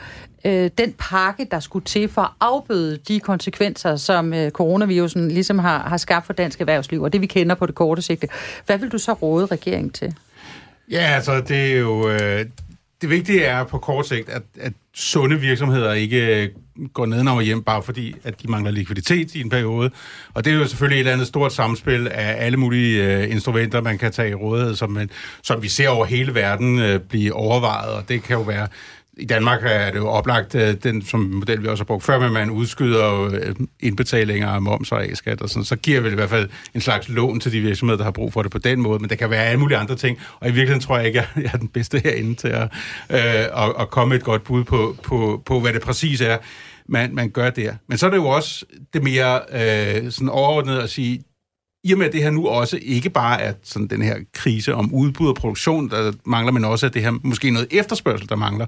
øh, den pakke, der skulle til for at afbøde de konsekvenser, som øh, coronavirusen ligesom har, har skabt for dansk erhvervsliv, og det vi kender på det korte sigte. Hvad vil du så råde regeringen til? Ja, altså det er jo... Øh, det vigtige er på kort sigt, at, at sunde virksomheder ikke øh, går ned og hjem, bare fordi, at de mangler likviditet i en periode. Og det er jo selvfølgelig et eller andet stort samspil af alle mulige øh, instrumenter, man kan tage i rådighed, som, man, som vi ser over hele verden øh, blive overvejet. Og det kan jo være i Danmark er det jo oplagt, øh, den som model, vi også har brugt før, men man udskyder øh, indbetalinger af moms og A-skat og sådan, så giver vi i hvert fald en slags lån til de virksomheder, der har brug for det på den måde, men der kan være alle mulige andre ting, og i virkeligheden tror jeg ikke, at jeg er den bedste herinde til at, øh, at, at komme et godt bud på, på, på, hvad det præcis er, man, man gør der. Men så er det jo også det mere øh, sådan overordnet at sige, i og med, at det her nu også ikke bare er sådan den her krise om udbud og produktion, der mangler, men også at det her måske noget efterspørgsel, der mangler,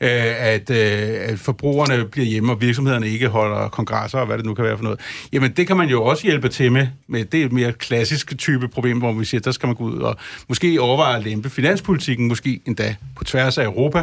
øh, at, øh, at forbrugerne bliver hjemme, og virksomhederne ikke holder kongresser, og hvad det nu kan være for noget. Jamen, det kan man jo også hjælpe til med. med det er et mere klassisk type problem, hvor vi siger, der skal man gå ud og måske overveje at lempe finanspolitikken, måske endda på tværs af Europa.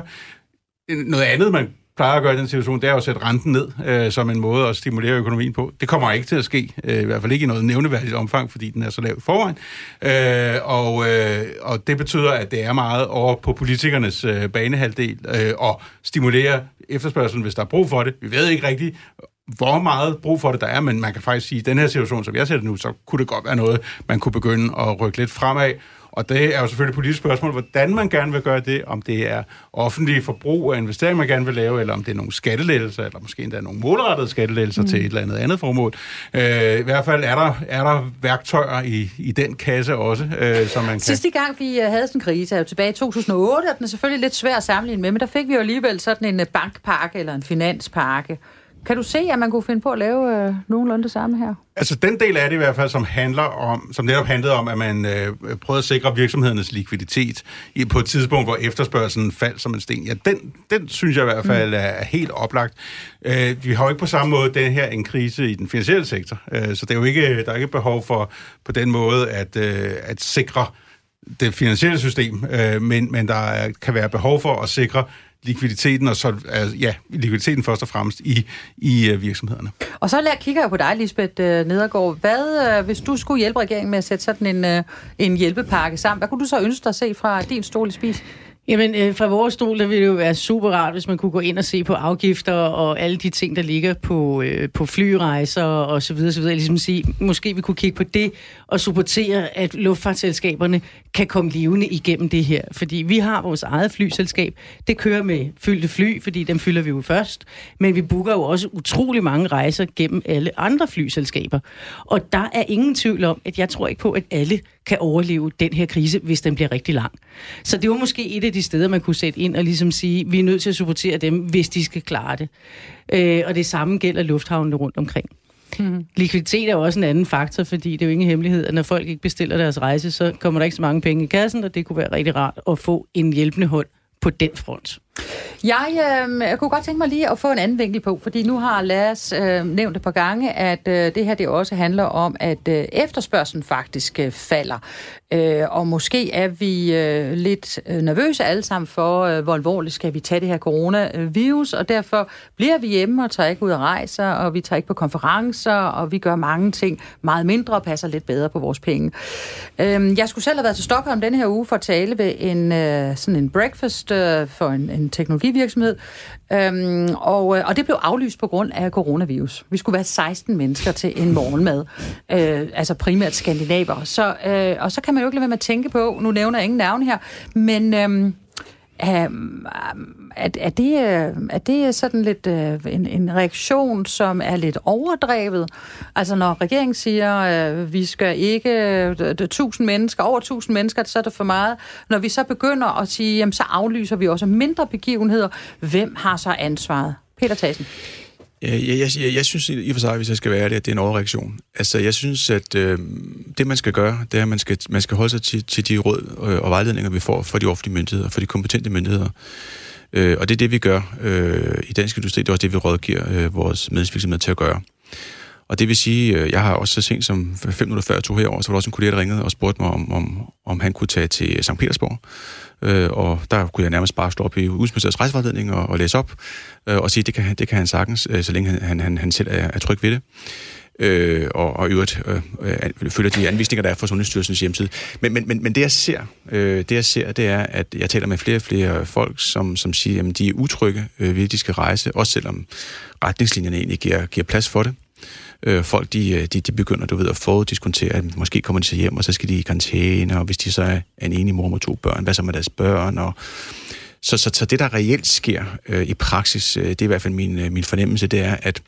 Noget andet, man plejer at gøre i den situation, det er at sætte renten ned øh, som en måde at stimulere økonomien på. Det kommer ikke til at ske, øh, i hvert fald ikke i noget nævneværdigt omfang, fordi den er så lav i forvejen. Øh, og, øh, og det betyder, at det er meget over på politikernes øh, banehalvdel øh, at stimulere efterspørgselen, hvis der er brug for det. Vi ved ikke rigtigt, hvor meget brug for det der er, men man kan faktisk sige, at i den her situation, som jeg ser det nu, så kunne det godt være noget, man kunne begynde at rykke lidt fremad, og det er jo selvfølgelig et politisk spørgsmål, hvordan man gerne vil gøre det, om det er offentlige forbrug og investering, man gerne vil lave, eller om det er nogle skattelettelser, eller måske endda nogle målrettede skattelettelser mm. til et eller andet andet formål. Øh, I hvert fald er der, er der værktøjer i, i den kasse også, øh, som man kan... Sidste gang, vi øh, havde sådan en krise, er jo tilbage i 2008, og den er selvfølgelig lidt svær at sammenligne med, men der fik vi jo alligevel sådan en øh, bankpakke eller en finanspakke, kan du se, at man kunne finde på at lave øh, nogenlunde det samme her? Altså den del af det i hvert fald, som handler om, som netop handlede om, at man øh, prøvede at sikre virksomhedernes likviditet i, på et tidspunkt, hvor efterspørgselen faldt som en sten. Ja, den, den synes jeg i hvert fald er, er helt oplagt. Øh, vi har jo ikke på samme måde den her en krise i den finansielle sektor, øh, så det er jo ikke, der er ikke behov for på den måde at, øh, at sikre det finansielle system, øh, men, men der er, kan være behov for at sikre likviditeten, og så, altså, ja, likviditeten først og fremmest i, i uh, virksomhederne. Og så lad, kigger jeg på dig, Lisbeth uh, Nedergaard. Hvad, uh, hvis du skulle hjælpe regeringen med at sætte sådan en, uh, en hjælpepakke sammen, hvad kunne du så ønske dig at se fra din stol i spis? Jamen, øh, fra vores stol, der ville det jo være super rart, hvis man kunne gå ind og se på afgifter og alle de ting, der ligger på, øh, på flyrejser og så videre, så videre. Ligesom sige, måske vi kunne kigge på det og supportere, at luftfartsselskaberne kan komme levende igennem det her. Fordi vi har vores eget flyselskab. Det kører med fyldte fly, fordi dem fylder vi jo først. Men vi booker jo også utrolig mange rejser gennem alle andre flyselskaber. Og der er ingen tvivl om, at jeg tror ikke på, at alle kan overleve den her krise, hvis den bliver rigtig lang. Så det var måske et af de steder, man kunne sætte ind og ligesom sige, vi er nødt til at supportere dem, hvis de skal klare det. Øh, og det samme gælder lufthavnene rundt omkring. Mm. Likviditet er også en anden faktor, fordi det er jo ingen hemmelighed, at når folk ikke bestiller deres rejse, så kommer der ikke så mange penge i kassen, og det kunne være rigtig rart at få en hjælpende hånd på den front. Jeg, øh, jeg kunne godt tænke mig lige at få en anden vinkel på, fordi nu har Lars øh, nævnt et par gange, at øh, det her det også handler om, at øh, efterspørgselen faktisk øh, falder. Øh, og måske er vi øh, lidt øh, nervøse alle sammen for, øh, hvor alvorligt skal vi tage det her coronavirus, og derfor bliver vi hjemme og tager ikke ud og rejser, og vi tager ikke på konferencer, og vi gør mange ting meget mindre og passer lidt bedre på vores penge. Øh, jeg skulle selv have været til Stockholm denne her uge for at tale ved en, øh, sådan en breakfast øh, for en, en teknologivirksomhed, øhm, og, øh, og det blev aflyst på grund af coronavirus. Vi skulle være 16 mennesker til en morgenmad, øh, altså primært skandinaver. Så, øh, og så kan man jo ikke lade være med at tænke på, nu nævner jeg ingen navn her, men... Øh, Um, er, er, det, øh, er det sådan lidt uh, en, en reaktion, som er lidt overdrevet? Altså når regeringen siger, uh, vi skal ikke uh, 1000 mennesker, over 1000 mennesker, så er det for meget. Når vi så begynder at sige, jamen, så aflyser vi også mindre begivenheder. Hvem har så ansvaret? Peter Tassen. Øh, jeg, jeg, jeg, jeg synes i og for sig, hvis jeg skal være det, at det er en overreaktion. Altså, jeg synes, at øh, det, man skal gøre, det er, at man skal, man skal holde sig til, til de råd øh, og vejledninger, vi får fra de offentlige myndigheder, fra de kompetente myndigheder. Øh, og det er det, vi gør øh, i Dansk Industri. Det er også det, vi rådgiver øh, vores medlemsvirksomheder til at gøre. Og det vil sige, øh, jeg har også så sent som fem minutter før jeg tog herover, så var der også en kollega, der ringede og spurgte mig, om, om, om han kunne tage til St. Petersborg. Øh, og der kunne jeg nærmest bare stå op i Udenrigsministeriets rejsevejledning og, og læse op, øh, og sige, det kan, det kan han sagtens, øh, så længe han, han, han selv er, er tryg ved det. Øh, og, og i øvrigt øh, øh, følger de anvisninger, der er fra Sundhedsstyrelsens hjemmeside. Men, men, men, men det, jeg ser, øh, det, jeg ser, det er, at jeg taler med flere og flere folk, som, som siger, at de er utrygge øh, ved, at de skal rejse, også selvom retningslinjerne egentlig giver, giver plads for det. Øh, folk, de, øh, de, de begynder, du ved, at foruddiskontere, at måske kommer de så hjem, og så skal de i karantæne, og hvis de så er en enig mor med to børn, hvad så med deres børn, og så, så, så det, der reelt sker øh, i praksis, øh, det er i hvert fald min, øh, min fornemmelse, det er, at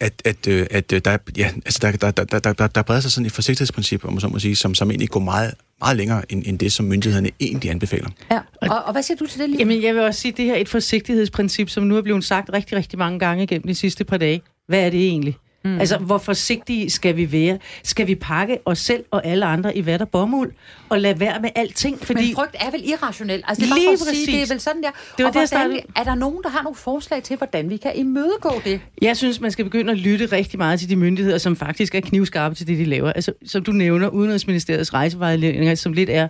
at, at, øh, at, at der, ja, altså der, der, der, der, der, der breder sig sådan et forsigtighedsprincip, om så må sige, som, som egentlig går meget, meget længere end, end det, som myndighederne egentlig anbefaler. Ja. Og, og hvad siger du til det lige? Jamen, jeg vil også sige, at det her er et forsigtighedsprincip, som nu er blevet sagt rigtig, rigtig mange gange gennem de sidste par dage. Hvad er det egentlig? Mm. Altså, hvor forsigtige skal vi være? Skal vi pakke os selv og alle andre i vat og bomuld, og lade være med alting? Fordi... Men frygt er vel irrationel? Altså, det er bare for at sige, det er vel sådan der. Det var og det, hvordan, er der nogen, der har nogle forslag til, hvordan vi kan imødegå det? Jeg synes, man skal begynde at lytte rigtig meget til de myndigheder, som faktisk er knivskarpe til det, de laver. Altså, som du nævner, Udenrigsministeriets rejsevejledninger, som lidt er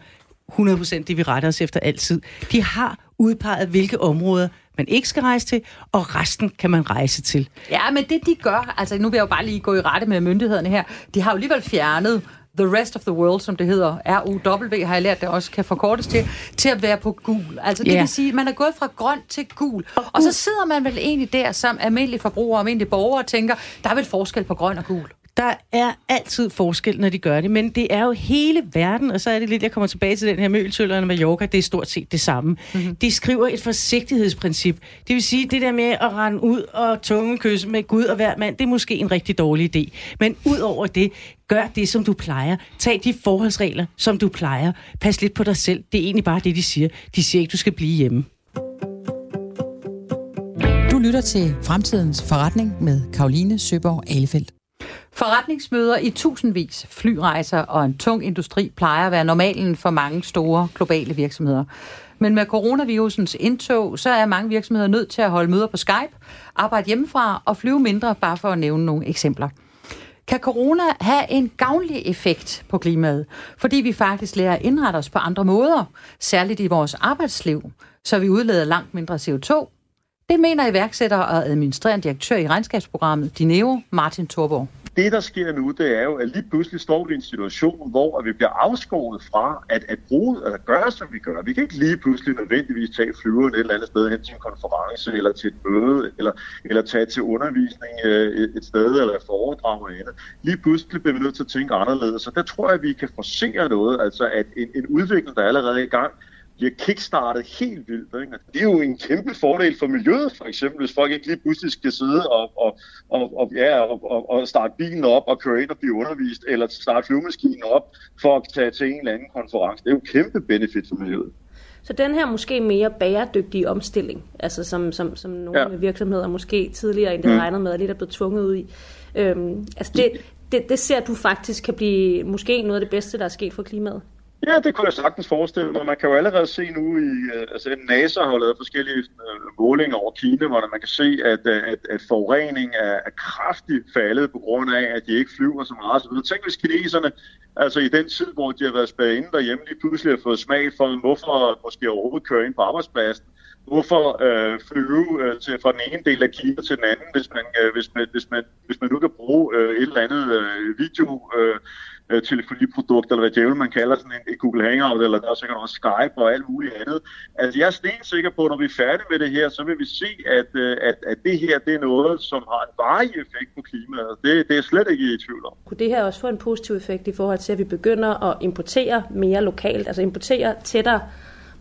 100% det, vi retter os efter altid. De har udpeget, hvilke områder man ikke skal rejse til, og resten kan man rejse til. Ja, men det de gør, altså nu vil jeg jo bare lige gå i rette med myndighederne her, de har jo alligevel fjernet The Rest of the World, som det hedder, RUW, har jeg lært, det også kan forkortes til, til at være på gul. Altså det yeah. vil sige, at man er gået fra grøn til gul. Og, og så sidder man vel egentlig der som almindelig forbruger og almindelig borger og tænker, der er vel forskel på grøn og gul. Der er altid forskel, når de gør det, men det er jo hele verden, og så er det lidt, jeg kommer tilbage til den her møltøllerne med Mallorca, det er stort set det samme. Mm-hmm. De skriver et forsigtighedsprincip. Det vil sige, det der med at rende ud og tungekysse med Gud og hver mand, det er måske en rigtig dårlig idé. Men ud over det, gør det, som du plejer. Tag de forholdsregler, som du plejer. Pas lidt på dig selv. Det er egentlig bare det, de siger. De siger ikke, du skal blive hjemme. Du lytter til Fremtidens Forretning med Karoline Søborg Alefeldt. Forretningsmøder i tusindvis, flyrejser og en tung industri plejer at være normalen for mange store globale virksomheder. Men med coronavirusens indtog, så er mange virksomheder nødt til at holde møder på Skype, arbejde hjemmefra og flyve mindre, bare for at nævne nogle eksempler. Kan corona have en gavnlig effekt på klimaet, fordi vi faktisk lærer at indrette os på andre måder, særligt i vores arbejdsliv, så vi udleder langt mindre CO2? Det mener iværksætter og administrerende direktør i regnskabsprogrammet Dineo, Martin Thorborg det, der sker nu, det er jo, at lige pludselig står vi i en situation, hvor vi bliver afskåret fra at, at bruge, eller gøre, som vi gør. Vi kan ikke lige pludselig nødvendigvis tage flyveren et eller andet sted hen til en konference, eller til et møde, eller, eller tage til undervisning øh, et, et sted, eller et foredrag eller andet. Lige pludselig bliver vi nødt til at tænke anderledes, så der tror jeg, at vi kan forsere noget, altså at en, en udvikling, der er allerede i gang, bliver kickstartet helt vildt. Ikke? Det er jo en kæmpe fordel for miljøet, for eksempel, hvis folk ikke lige pludselig skal sidde og, og, og, og, ja, og, og, og starte bilen op og køre ind og blive undervist, eller starte flyvemaskinen op for at tage til en eller anden konference. Det er jo en kæmpe benefit for miljøet. Så den her måske mere bæredygtige omstilling, altså som, som, som nogle ja. virksomheder måske tidligere end det mm. regnet med, lidt er blevet tvunget ud i, øhm, altså det, det, det ser du faktisk kan blive måske noget af det bedste, der er sket for klimaet. Ja, det kunne jeg sagtens forestille mig. Man kan jo allerede se nu i, øh, altså NASA har lavet forskellige øh, målinger over Kina, hvor man kan se, at, øh, at, at forurening er, er kraftigt faldet på grund af, at de ikke flyver så meget. Så Tænk hvis kineserne, altså i den tid, hvor de har været spærret inde derhjemme, lige pludselig har fået smag for, hvorfor måske overhovedet køre ind på arbejdspladsen, hvorfor øh, flyve øh, til, fra den ene del af Kina til den anden, hvis man, øh, hvis man, hvis man, hvis man nu kan bruge øh, et eller andet øh, video øh, øh, telefoniprodukt, eller hvad djævel man kalder sådan en, en Google Hangout, eller der er sikkert også Skype og alt muligt andet. Altså jeg er stensikker på, at når vi er færdige med det her, så vil vi se, at, øh, at, at det her det er noget, som har en varig effekt på klimaet. Det, det er slet ikke i tvivl om. Kunne det her også få en positiv effekt i forhold til, at vi begynder at importere mere lokalt, altså importere tættere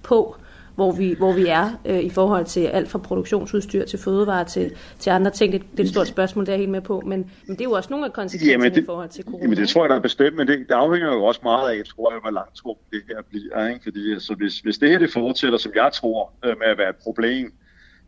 på hvor vi, hvor vi er øh, i forhold til alt fra produktionsudstyr til fødevarer til, til andre ting. Det, det er et stort spørgsmål, det er helt med på, men, men det er jo også nogle af konsekvenserne jamen det, i forhold til corona. Jamen det tror jeg, der er bestemt, men det, det afhænger jo også meget af, tror jeg, hvor langt tror det her bliver. Ikke? Fordi altså, hvis, hvis det her det fortsætter, som jeg tror, øh, med at være et problem,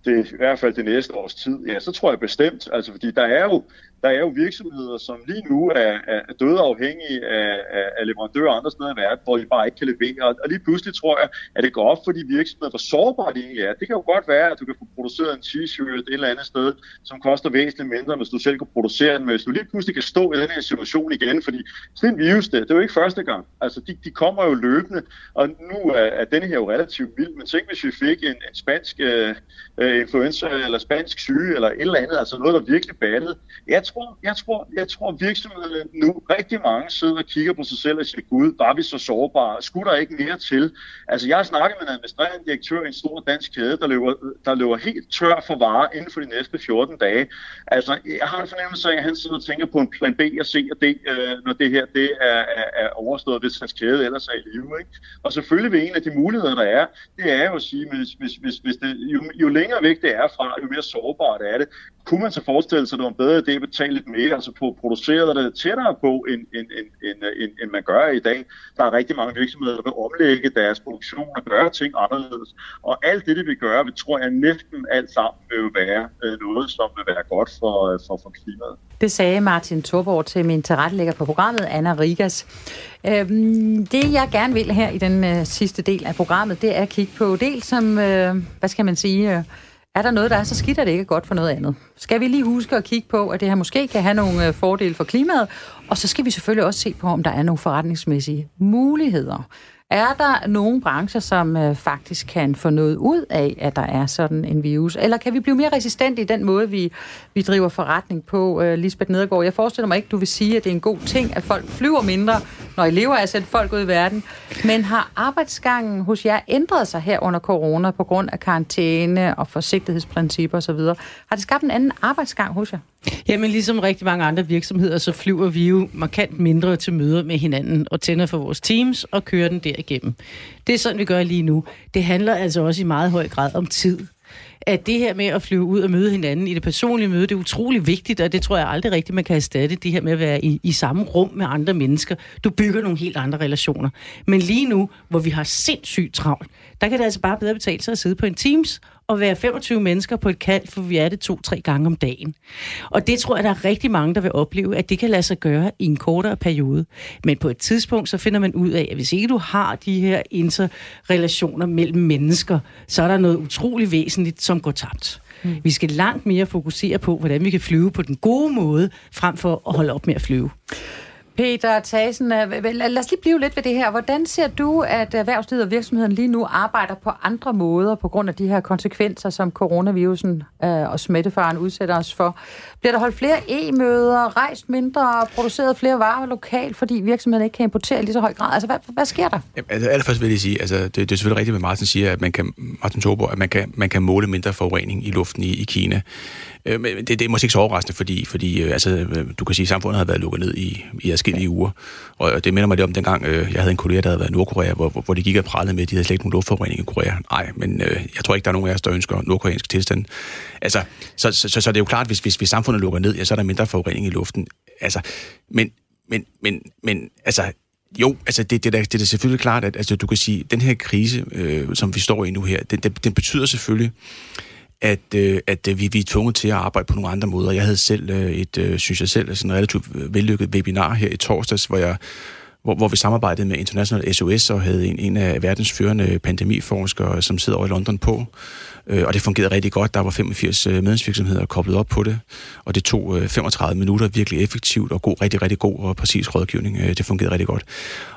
det, i hvert fald det næste års tid, ja, så tror jeg bestemt, altså fordi der er jo, der er jo virksomheder, som lige nu er, er døde afhængige af, af, af leverandører andre steder i verden, hvor de bare ikke kan levere. Og lige pludselig tror jeg, at det går op for de virksomheder, hvor sårbare de egentlig er. Det kan jo godt være, at du kan få produceret en t-shirt et eller andet sted, som koster væsentligt mindre, hvis du selv kan producere den. Hvis du lige pludselig kan stå i den her situation igen, fordi sådan en virus, det, det er jo ikke første gang. Altså, de, de kommer jo løbende, og nu er, er denne her jo relativt vild. Men tænk, hvis vi fik en, en spansk øh, øh, influenza, eller spansk syge, eller et eller andet, altså noget, der virkelig battede. Jeg tror, jeg tror, jeg tror virksomhederne nu, rigtig mange sidder og kigger på sig selv og siger, gud, var vi så sårbare? Skulle der ikke mere til? Altså, jeg har snakket med en administrerende direktør i en stor dansk kæde, der løber, der løber helt tør for varer inden for de næste 14 dage. Altså, jeg har en fornemmelse af, at han sidder og tænker på en plan B og C og D, øh, når det her det er, er, er overstået, hvis hans kæde ellers er i live. Ikke? Og selvfølgelig vil en af de muligheder, der er, det er jo at sige, hvis, hvis, hvis, hvis det, jo, jo længere væk det er fra, jo mere sårbart er det kunne man så forestille sig, at det var en bedre idé at betale lidt mere, altså på produceret det tættere på, end, end, end, end, end, end man gør i dag. Der er rigtig mange virksomheder, der vil omlægge deres produktion og gøre ting anderledes. Og alt det, det vil gøre, vi tror jeg næsten alt sammen vil være øh, noget, som vil være godt for, øh, for, for klimaet. Det sagde Martin Torborg til min tilrettelægger på programmet, Anna Rigas. Øhm, det jeg gerne vil her i den øh, sidste del af programmet, det er at kigge på del som, øh, hvad skal man sige, øh, er der noget, der er så skidt, at det ikke er godt for noget andet? Skal vi lige huske at kigge på, at det her måske kan have nogle øh, fordele for klimaet, og så skal vi selvfølgelig også se på, om der er nogle forretningsmæssige muligheder. Er der nogle brancher, som øh, faktisk kan få noget ud af, at der er sådan en virus? Eller kan vi blive mere resistente i den måde, vi, vi driver forretning på? Øh, Lisbeth Nedergaard, jeg forestiller mig ikke, du vil sige, at det er en god ting, at folk flyver mindre, når I lever af at sætte folk ud i verden. Men har arbejdsgangen hos jer ændret sig her under corona på grund af karantæne og forsigtighedsprincipper osv.? Har det skabt en anden arbejdsgang hos jer? Jamen ligesom rigtig mange andre virksomheder, så flyver vi jo markant mindre til møder med hinanden og tænder for vores teams og kører den derigennem. Det er sådan, vi gør lige nu. Det handler altså også i meget høj grad om tid at det her med at flyve ud og møde hinanden i det personlige møde, det er utrolig vigtigt, og det tror jeg aldrig rigtigt, man kan erstatte, det her med at være i, i samme rum med andre mennesker. Du bygger nogle helt andre relationer. Men lige nu, hvor vi har sindssygt travlt, der kan det altså bare bedre betale sig at sidde på en Teams at være 25 mennesker på et kald, for vi er det to-tre gange om dagen. Og det tror jeg, der er rigtig mange, der vil opleve, at det kan lade sig gøre i en kortere periode. Men på et tidspunkt, så finder man ud af, at hvis ikke du har de her interrelationer mellem mennesker, så er der noget utrolig væsentligt, som går tabt. Mm. Vi skal langt mere fokusere på, hvordan vi kan flyve på den gode måde, frem for at holde op med at flyve. Peter Thasen, øh, lad os lige blive lidt ved det her. Hvordan ser du, at erhvervslivet og virksomheden lige nu arbejder på andre måder på grund af de her konsekvenser, som coronavirusen øh, og smittefaren udsætter os for? Bliver der holdt flere e-møder, rejst mindre, produceret flere varer lokalt, fordi virksomheden ikke kan importere i lige så høj grad? Altså, hvad, hvad sker der? Jamen, altså, allerførst vil jeg sige, altså, det, det er selvfølgelig rigtigt, hvad Martin siger, at man kan, Martin Tobo, at man kan, man kan måle mindre forurening i luften i, i Kina. Øh, men det, det er måske ikke så overraskende, fordi, fordi øh, altså, øh, du kan sige, at samfundet har været lukket ned i, i adskillige uger. Og det minder mig lidt om dengang, øh, jeg havde en kollega, der havde været i Nordkorea, hvor, hvor de gik og prallede med, at de havde slet ikke nogen luftforurening i Korea. Nej, men øh, jeg tror ikke, der er nogen af os, der ønsker nordkoreansk tilstand. Altså, så, så, så, så det er jo klart, hvis, hvis, hvis samfundet lukker ned, ja, så er der mindre forurening i luften. Altså, men, men, men, men altså, Jo, altså det, det, er, det er da selvfølgelig klart, at altså, du kan sige, at den her krise, øh, som vi står i nu her, den, den, den betyder selvfølgelig, at, øh, at øh, vi, vi er tvunget til at arbejde på nogle andre måder. Jeg havde selv øh, et, øh, synes jeg selv, sådan en relativt øh, vellykket webinar her i torsdags, hvor jeg hvor, hvor vi samarbejdede med International SOS og havde en, en af verdens førende pandemiforskere, som sidder over i London på. Øh, og det fungerede rigtig godt. Der var 85 øh, medlemsvirksomheder koblet op på det, og det tog øh, 35 minutter virkelig effektivt og god, rigtig, rigtig god og præcis rådgivning. Øh, det fungerede rigtig godt.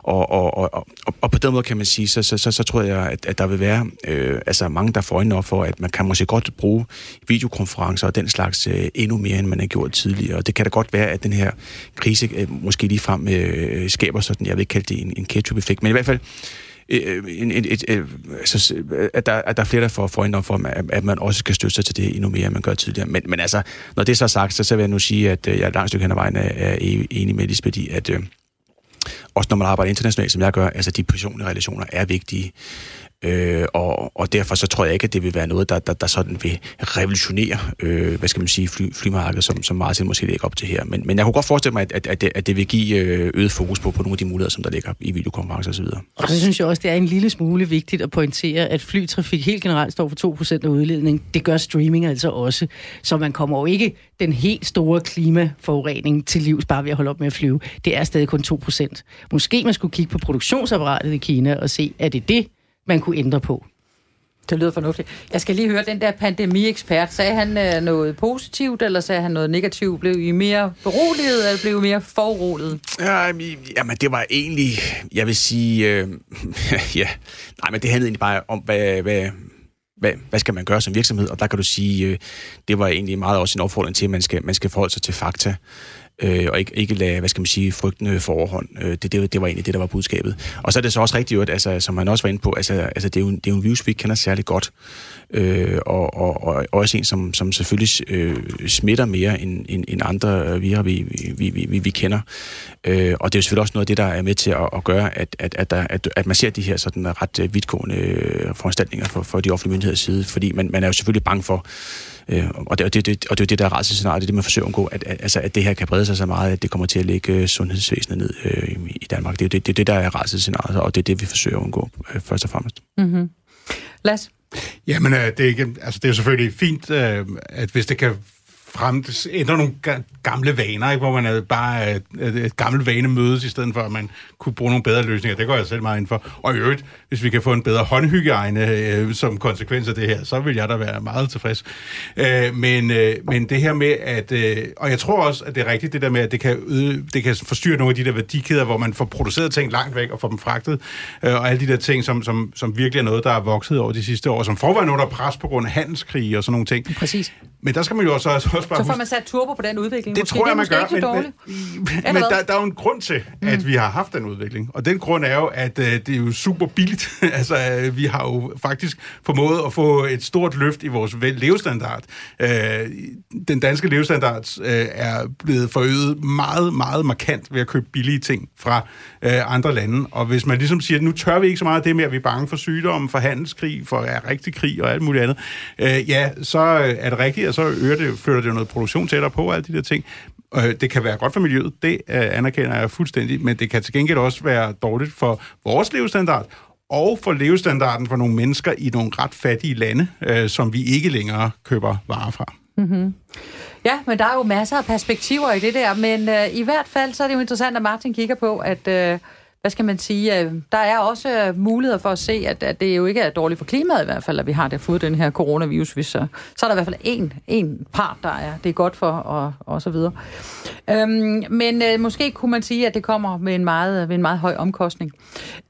Og, og, og, og, og på den måde kan man sige, så, så, så, så tror jeg, at, at der vil være øh, altså mange, der får øjnene op for, at man kan måske godt bruge videokonferencer og den slags øh, endnu mere, end man har gjort tidligere. Og det kan da godt være, at den her krise øh, måske lige frem øh, skaber sådan, jeg vil ikke kalde det en, en ketchup-effekt, men i hvert fald Øh, øh, en, et, et, altså, øh, at, der, at der er flere, der får foran for, at, at man også kan støtte sig til det endnu mere, end man gør tidligere. Men, men altså, når det er så sagt, så, så vil jeg nu sige, at jeg er langt stykke hen ad vejen er, er enig med Lisbeth i, at øh, også når man arbejder internationalt, som jeg gør, altså de personlige relationer er vigtige. Øh, og, og derfor så tror jeg ikke, at det vil være noget, der, der, der sådan vil revolutionere, øh, hvad skal man sige, fly, flymarkedet, som, som Martin måske lægger op til her. Men, men jeg kunne godt forestille mig, at, at, at, det, at det vil give øh, øget fokus på, på nogle af de muligheder, som der ligger i videokonferencer osv. Og så synes jeg også, det er en lille smule vigtigt at pointere, at flytrafik helt generelt står for 2% af udledningen. Det gør streaming altså også. Så man kommer jo ikke den helt store klimaforurening til livs bare ved at holde op med at flyve. Det er stadig kun 2%. Måske man skulle kigge på produktionsapparatet i Kina og se, er det det, man kunne ændre på. Det lyder fornuftigt. Jeg skal lige høre den der pandemiekspert. Sagde han øh, noget positivt, eller sagde han noget negativt? Blev I mere beroliget, eller blev I mere forurolet? Ja, jamen, det var egentlig, jeg vil sige, øh, ja, nej, men det handlede egentlig bare om, hvad, hvad, hvad, hvad skal man gøre som virksomhed? Og der kan du sige, øh, det var egentlig meget også en opfordring til, at man skal, man skal forholde sig til fakta øh, og ikke, ikke lade, hvad skal man sige, frygtende forhånd. Øh, det, det, det var egentlig det, der var budskabet. Og så er det så også rigtigt, at, altså, som man også var inde på, altså, altså det, er jo, det er jo en virus, vi kender særlig godt, øh, og, og, og også en, som, som selvfølgelig øh, smitter mere end, end, end andre virer, vi, vi, vi, vi, vi kender. Øh, og det er jo selvfølgelig også noget af det, der er med til at, at gøre, at, at, at, der, at, at man ser de her sådan ret vidtgående øh, foranstaltninger for, for de offentlige myndigheders side, fordi man, man er jo selvfølgelig bange for, Øh, og, det, og, det, det, og det er det, der er rædselsscenariet, det er det, man forsøger at undgå, at, at, altså, at det her kan brede sig så meget, at det kommer til at lægge øh, sundhedsvæsenet ned øh, i Danmark. Det er det, det, det, der er rædselsscenariet, og det er det, vi forsøger at undgå øh, først og fremmest. Mm-hmm. Lad Jamen, øh, det er, ikke, altså, det er jo selvfølgelig fint, øh, at hvis det kan frem, ændre nogle gamle vaner, ikke? hvor man er bare et, et gammelt vane mødes, i stedet for at man kunne bruge nogle bedre løsninger. Det går jeg selv meget ind for. Og i øvrigt, hvis vi kan få en bedre håndhygiejne øh, som konsekvens af det her, så vil jeg da være meget tilfreds. Øh, men, øh, men det her med, at... Øh, og jeg tror også, at det er rigtigt, det der med, at det kan, øde, det kan forstyrre nogle af de der værdikæder, hvor man får produceret ting langt væk og får dem fragtet, øh, og alle de der ting, som, som, som virkelig er noget, der er vokset over de sidste år, som forvejer noget, der er pres på grund af handelskrig og sådan nogle ting. Præcis. Men der skal man jo også, også bare Så får man sat turbo på den udvikling. Det måske. tror jeg, man gør, men, men, men der, der er jo en grund til, at mm. vi har haft den udvikling. Og den grund er jo, at uh, det er jo super billigt. altså, uh, vi har jo faktisk formået at få et stort løft i vores levestandard. Uh, den danske levestandard uh, er blevet forøget meget, meget markant ved at købe billige ting fra uh, andre lande. Og hvis man ligesom siger, at nu tør vi ikke så meget af det med, at vi er bange for sygdomme, for handelskrig, for ja, rigtig krig og alt muligt andet, uh, ja, så er det rigtigt, og så øger det, flytter det noget produktion tættere på, og alle de der ting. Øh, det kan være godt for miljøet, det øh, anerkender jeg fuldstændig, men det kan til gengæld også være dårligt for vores levestandard, og for levestandarden for nogle mennesker i nogle ret fattige lande, øh, som vi ikke længere køber varer fra. Mm-hmm. Ja, men der er jo masser af perspektiver i det der, men øh, i hvert fald så er det jo interessant, at Martin kigger på, at... Øh, hvad skal man sige, øh, der er også øh, muligheder for at se, at, at det jo ikke er dårligt for klimaet i hvert fald, at vi har det fået den her coronavirus. Hvis så, så er der i hvert fald en, en part, der er det er godt for, og, og så videre. Øhm, men øh, måske kunne man sige, at det kommer med en meget, med en meget høj omkostning.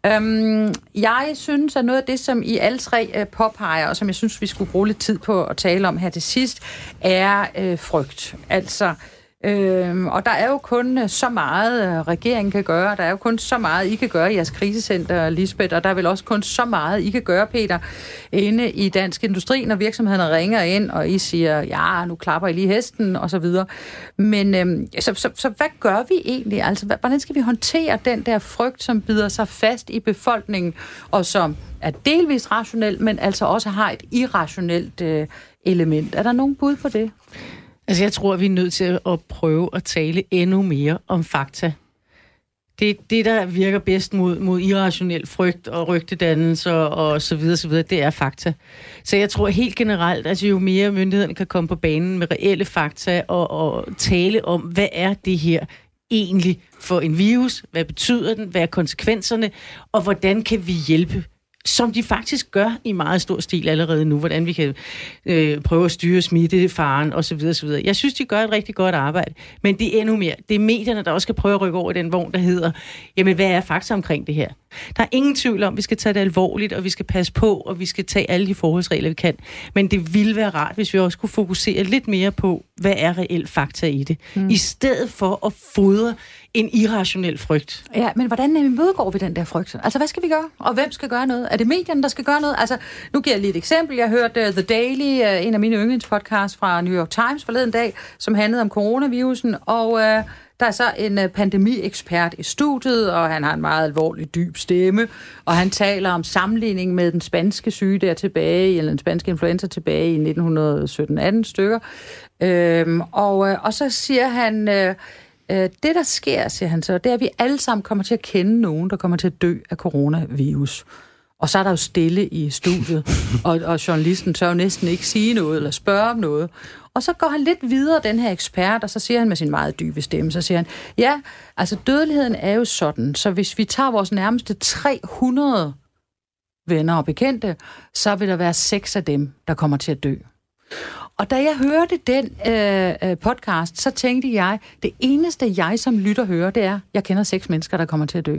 Øhm, jeg synes, at noget af det, som I alle tre øh, påpeger, og som jeg synes, vi skulle bruge lidt tid på at tale om her til sidst, er øh, frygt. Altså, Øhm, og der er jo kun øh, så meget, øh, regeringen kan gøre. Der er jo kun så meget, I kan gøre i jeres krisecenter, Lisbeth. Og der er vel også kun så meget, I kan gøre, Peter, inde i dansk industri, når virksomhederne ringer ind, og I siger, ja, nu klapper I lige hesten, og så videre. Men øhm, så, så, så hvad gør vi egentlig? Altså, hvordan skal vi håndtere den der frygt, som bider sig fast i befolkningen, og som er delvis rationel, men altså også har et irrationelt øh, element. Er der nogen bud på det? Altså, jeg tror, vi er nødt til at prøve at tale endnu mere om fakta. det, det, der virker bedst mod, mod irrationel frygt og rygtedannelse og så videre, så videre, det er fakta. Så jeg tror helt generelt, altså jo mere myndighederne kan komme på banen med reelle fakta og, og tale om, hvad er det her egentlig for en virus, hvad betyder den, hvad er konsekvenserne, og hvordan kan vi hjælpe som de faktisk gør i meget stor stil allerede nu, hvordan vi kan øh, prøve at styre smittefaren osv. osv. Jeg synes, de gør et rigtig godt arbejde, men det er endnu mere. Det er medierne, der også skal prøve at rykke over i den vogn, der hedder, jamen hvad er fakta omkring det her? Der er ingen tvivl om, at vi skal tage det alvorligt, og vi skal passe på, og vi skal tage alle de forholdsregler, vi kan. Men det ville være rart, hvis vi også kunne fokusere lidt mere på, hvad er reelt fakta i det, mm. i stedet for at fodre en irrationel frygt. Ja, men hvordan imødegår vi den der frygt? Altså, hvad skal vi gøre? Og hvem skal gøre noget? Er det medierne, der skal gøre noget? Altså, nu giver jeg lige et eksempel. Jeg hørte uh, The Daily, uh, en af mine yndlingspodcasts fra New York Times forleden dag, som handlede om coronavirusen, og uh, der er så en uh, pandemiekspert i studiet, og han har en meget alvorlig, dyb stemme, og han taler om sammenligning med den spanske syge der tilbage, eller den spanske influenza tilbage i 1917-18 stykker. Øhm, og, uh, og så siger han... Uh, Øh, det, der sker, siger han så, det er, at vi alle sammen kommer til at kende nogen, der kommer til at dø af coronavirus. Og så er der jo stille i studiet, og, og journalisten tør jo næsten ikke sige noget eller spørge om noget. Og så går han lidt videre, den her ekspert, og så siger han med sin meget dybe stemme, så siger han, ja, altså dødeligheden er jo sådan, så hvis vi tager vores nærmeste 300 venner og bekendte, så vil der være seks af dem, der kommer til at dø. Og da jeg hørte den øh, øh, podcast, så tænkte jeg, det eneste jeg som lytter hører, det er, jeg kender seks mennesker, der kommer til at dø.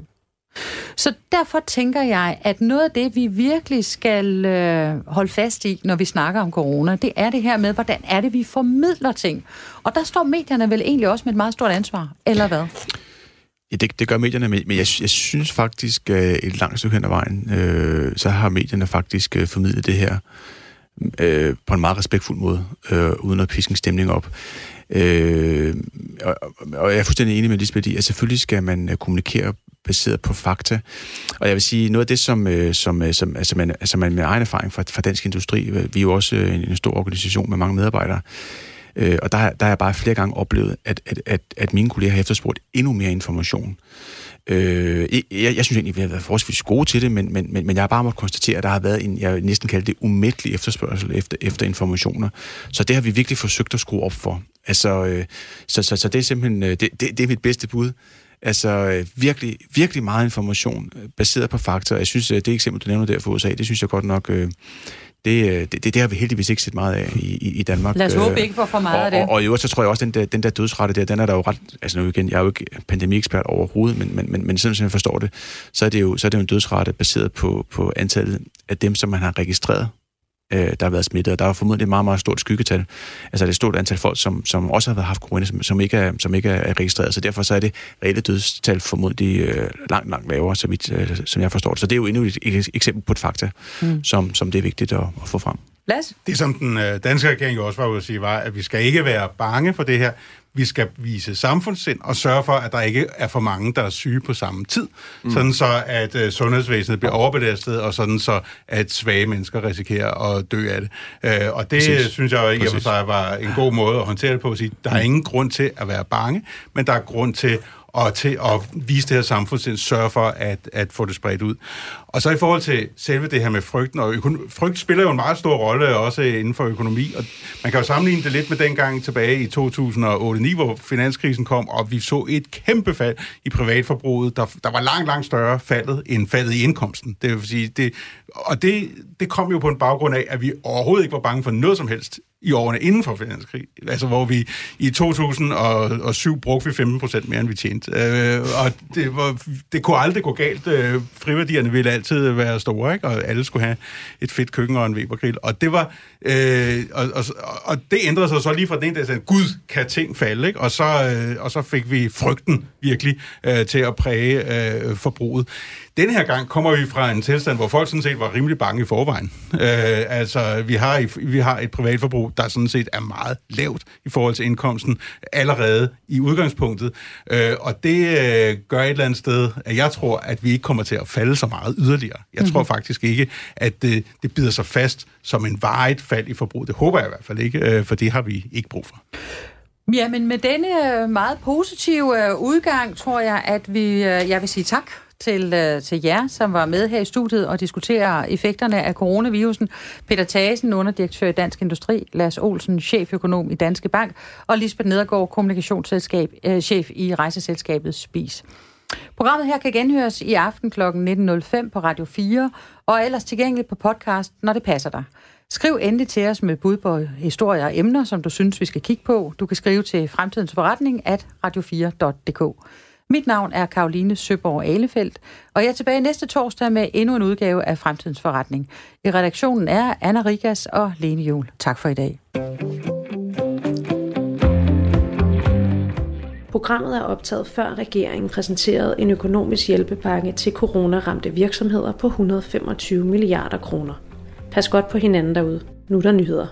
Så derfor tænker jeg, at noget af det, vi virkelig skal øh, holde fast i, når vi snakker om corona, det er det her med, hvordan er det, vi formidler ting. Og der står medierne vel egentlig også med et meget stort ansvar, eller hvad? Ja, det, det gør medierne, men jeg, jeg synes faktisk, øh, et langt stykke hen ad vejen, øh, så har medierne faktisk øh, formidlet det her øh, på en meget respektfuld måde, øh, uden at piske en stemning op. Øh, og, og jeg er fuldstændig enig med Lisbeth i, at selvfølgelig skal man øh, kommunikere baseret på fakta. Og jeg vil sige, noget af det, som, øh, som, øh, som altså man, altså man med egen erfaring fra, fra dansk industri, øh, vi er jo også en, en stor organisation med mange medarbejdere, øh, og der, der har jeg bare flere gange oplevet, at, at, at, at mine kolleger har efterspurgt endnu mere information. Øh, jeg, jeg synes egentlig, vi har været forholdsvis gode til det, men, men, men, men jeg har bare måttet konstatere, at der har været en, jeg næsten kalder det umættelig efterspørgsel efter, efter informationer. Så det har vi virkelig forsøgt at skrue op for. Altså, øh, så, så, så det er simpelthen, det, det, det er mit bedste bud. Altså øh, virkelig, virkelig meget information øh, baseret på fakta. Jeg synes, det eksempel, du nævner der for USA, det synes jeg godt nok, øh, det, øh, det, det, det har vi heldigvis ikke set meget af i, i, i Danmark. Lad os håbe øh, ikke for for meget og, af det. Og, og i øvrigt, så tror jeg også, at den der, den der dødsrette der, den er der jo ret... Altså nu igen, jeg er jo ikke pandemiekspert overhovedet, men, men, men, men sådan som jeg forstår det, så er det jo, så er det jo en dødsrate baseret på, på antallet af dem, som man har registreret øh, der har været smittet, og der er formodentlig et meget, meget stort skyggetal. Altså det er et stort antal folk, som, som også har været haft corona, som, som, ikke er, som ikke er registreret, så derfor så er det reelle dødstal formodentlig øh, langt, langt lavere, så vidt, øh, som jeg forstår det. Så det er jo endnu et, et eksempel på et fakta, mm. som, som det er vigtigt at, at få frem. Las? Det, som den øh, danske regering jo også var ude at sige, var, at vi skal ikke være bange for det her. Vi skal vise samfundssind og sørge for, at der ikke er for mange, der er syge på samme tid. Mm. Sådan så, at øh, sundhedsvæsenet bliver overbelastet, og sådan så, at svage mennesker risikerer at dø af det. Øh, og det Præcis. synes jeg ikke for sig var en god måde at håndtere det på. At sige, der er mm. ingen grund til at være bange, men der er grund til og til at vise det her samfundssind, sørge for at, at få det spredt ud. Og så i forhold til selve det her med frygten, og økon- frygt spiller jo en meget stor rolle også inden for økonomi, og man kan jo sammenligne det lidt med dengang tilbage i 2008-2009, hvor finanskrisen kom, og vi så et kæmpe fald i privatforbruget, der, der var langt, langt større faldet end faldet i indkomsten. Det vil sige, det, og det, det kom jo på en baggrund af, at vi overhovedet ikke var bange for noget som helst i årene inden for finanskrig. Altså hvor vi i 2007 brugte vi 15 procent mere, end vi tjente. Øh, og det, var, det kunne aldrig gå galt. Øh, friværdierne ville altid være store, ikke? og alle skulle have et fedt køkken og en Weber-grill. Og det var... Øh, og, og, og det ændrede sig så lige fra den ene dag, at Gud kan ting falde, ikke? Og, så, øh, og så fik vi frygten virkelig øh, til at præge øh, forbruget. Den her gang kommer vi fra en tilstand, hvor folk sådan set var rimelig bange i forvejen. Øh, altså, vi har, vi har et privatforbrug, der sådan set er meget lavt i forhold til indkomsten allerede i udgangspunktet. Øh, og det øh, gør et eller andet sted, at jeg tror, at vi ikke kommer til at falde så meget yderligere. Jeg mm-hmm. tror faktisk ikke, at det, det bider sig fast som en varigt fald i forbrug. Det håber jeg i hvert fald ikke, øh, for det har vi ikke brug for. Ja, men med denne øh, meget positive øh, udgang, tror jeg, at vi, jeg vil sige tak til, til jer, som var med her i studiet og diskutere effekterne af coronavirusen. Peter Thasen, underdirektør i Dansk Industri, Lars Olsen, cheføkonom i Danske Bank, og Lisbeth Nedergaard, kommunikationsselskab, chef i rejseselskabet Spis. Programmet her kan genhøres i aften kl. 19.05 på Radio 4, og er ellers tilgængeligt på podcast, når det passer dig. Skriv endelig til os med bud på historier og emner, som du synes, vi skal kigge på. Du kan skrive til fremtidens forretning at radio4.dk. Mit navn er Karoline Søborg Alefeldt, og jeg er tilbage næste torsdag med endnu en udgave af Fremtidens Forretning. I redaktionen er Anna Rigas og Lene Jul. Tak for i dag. Programmet er optaget før regeringen præsenterede en økonomisk hjælpepakke til coronaramte virksomheder på 125 milliarder kroner. Pas godt på hinanden derude. Nu er der nyheder.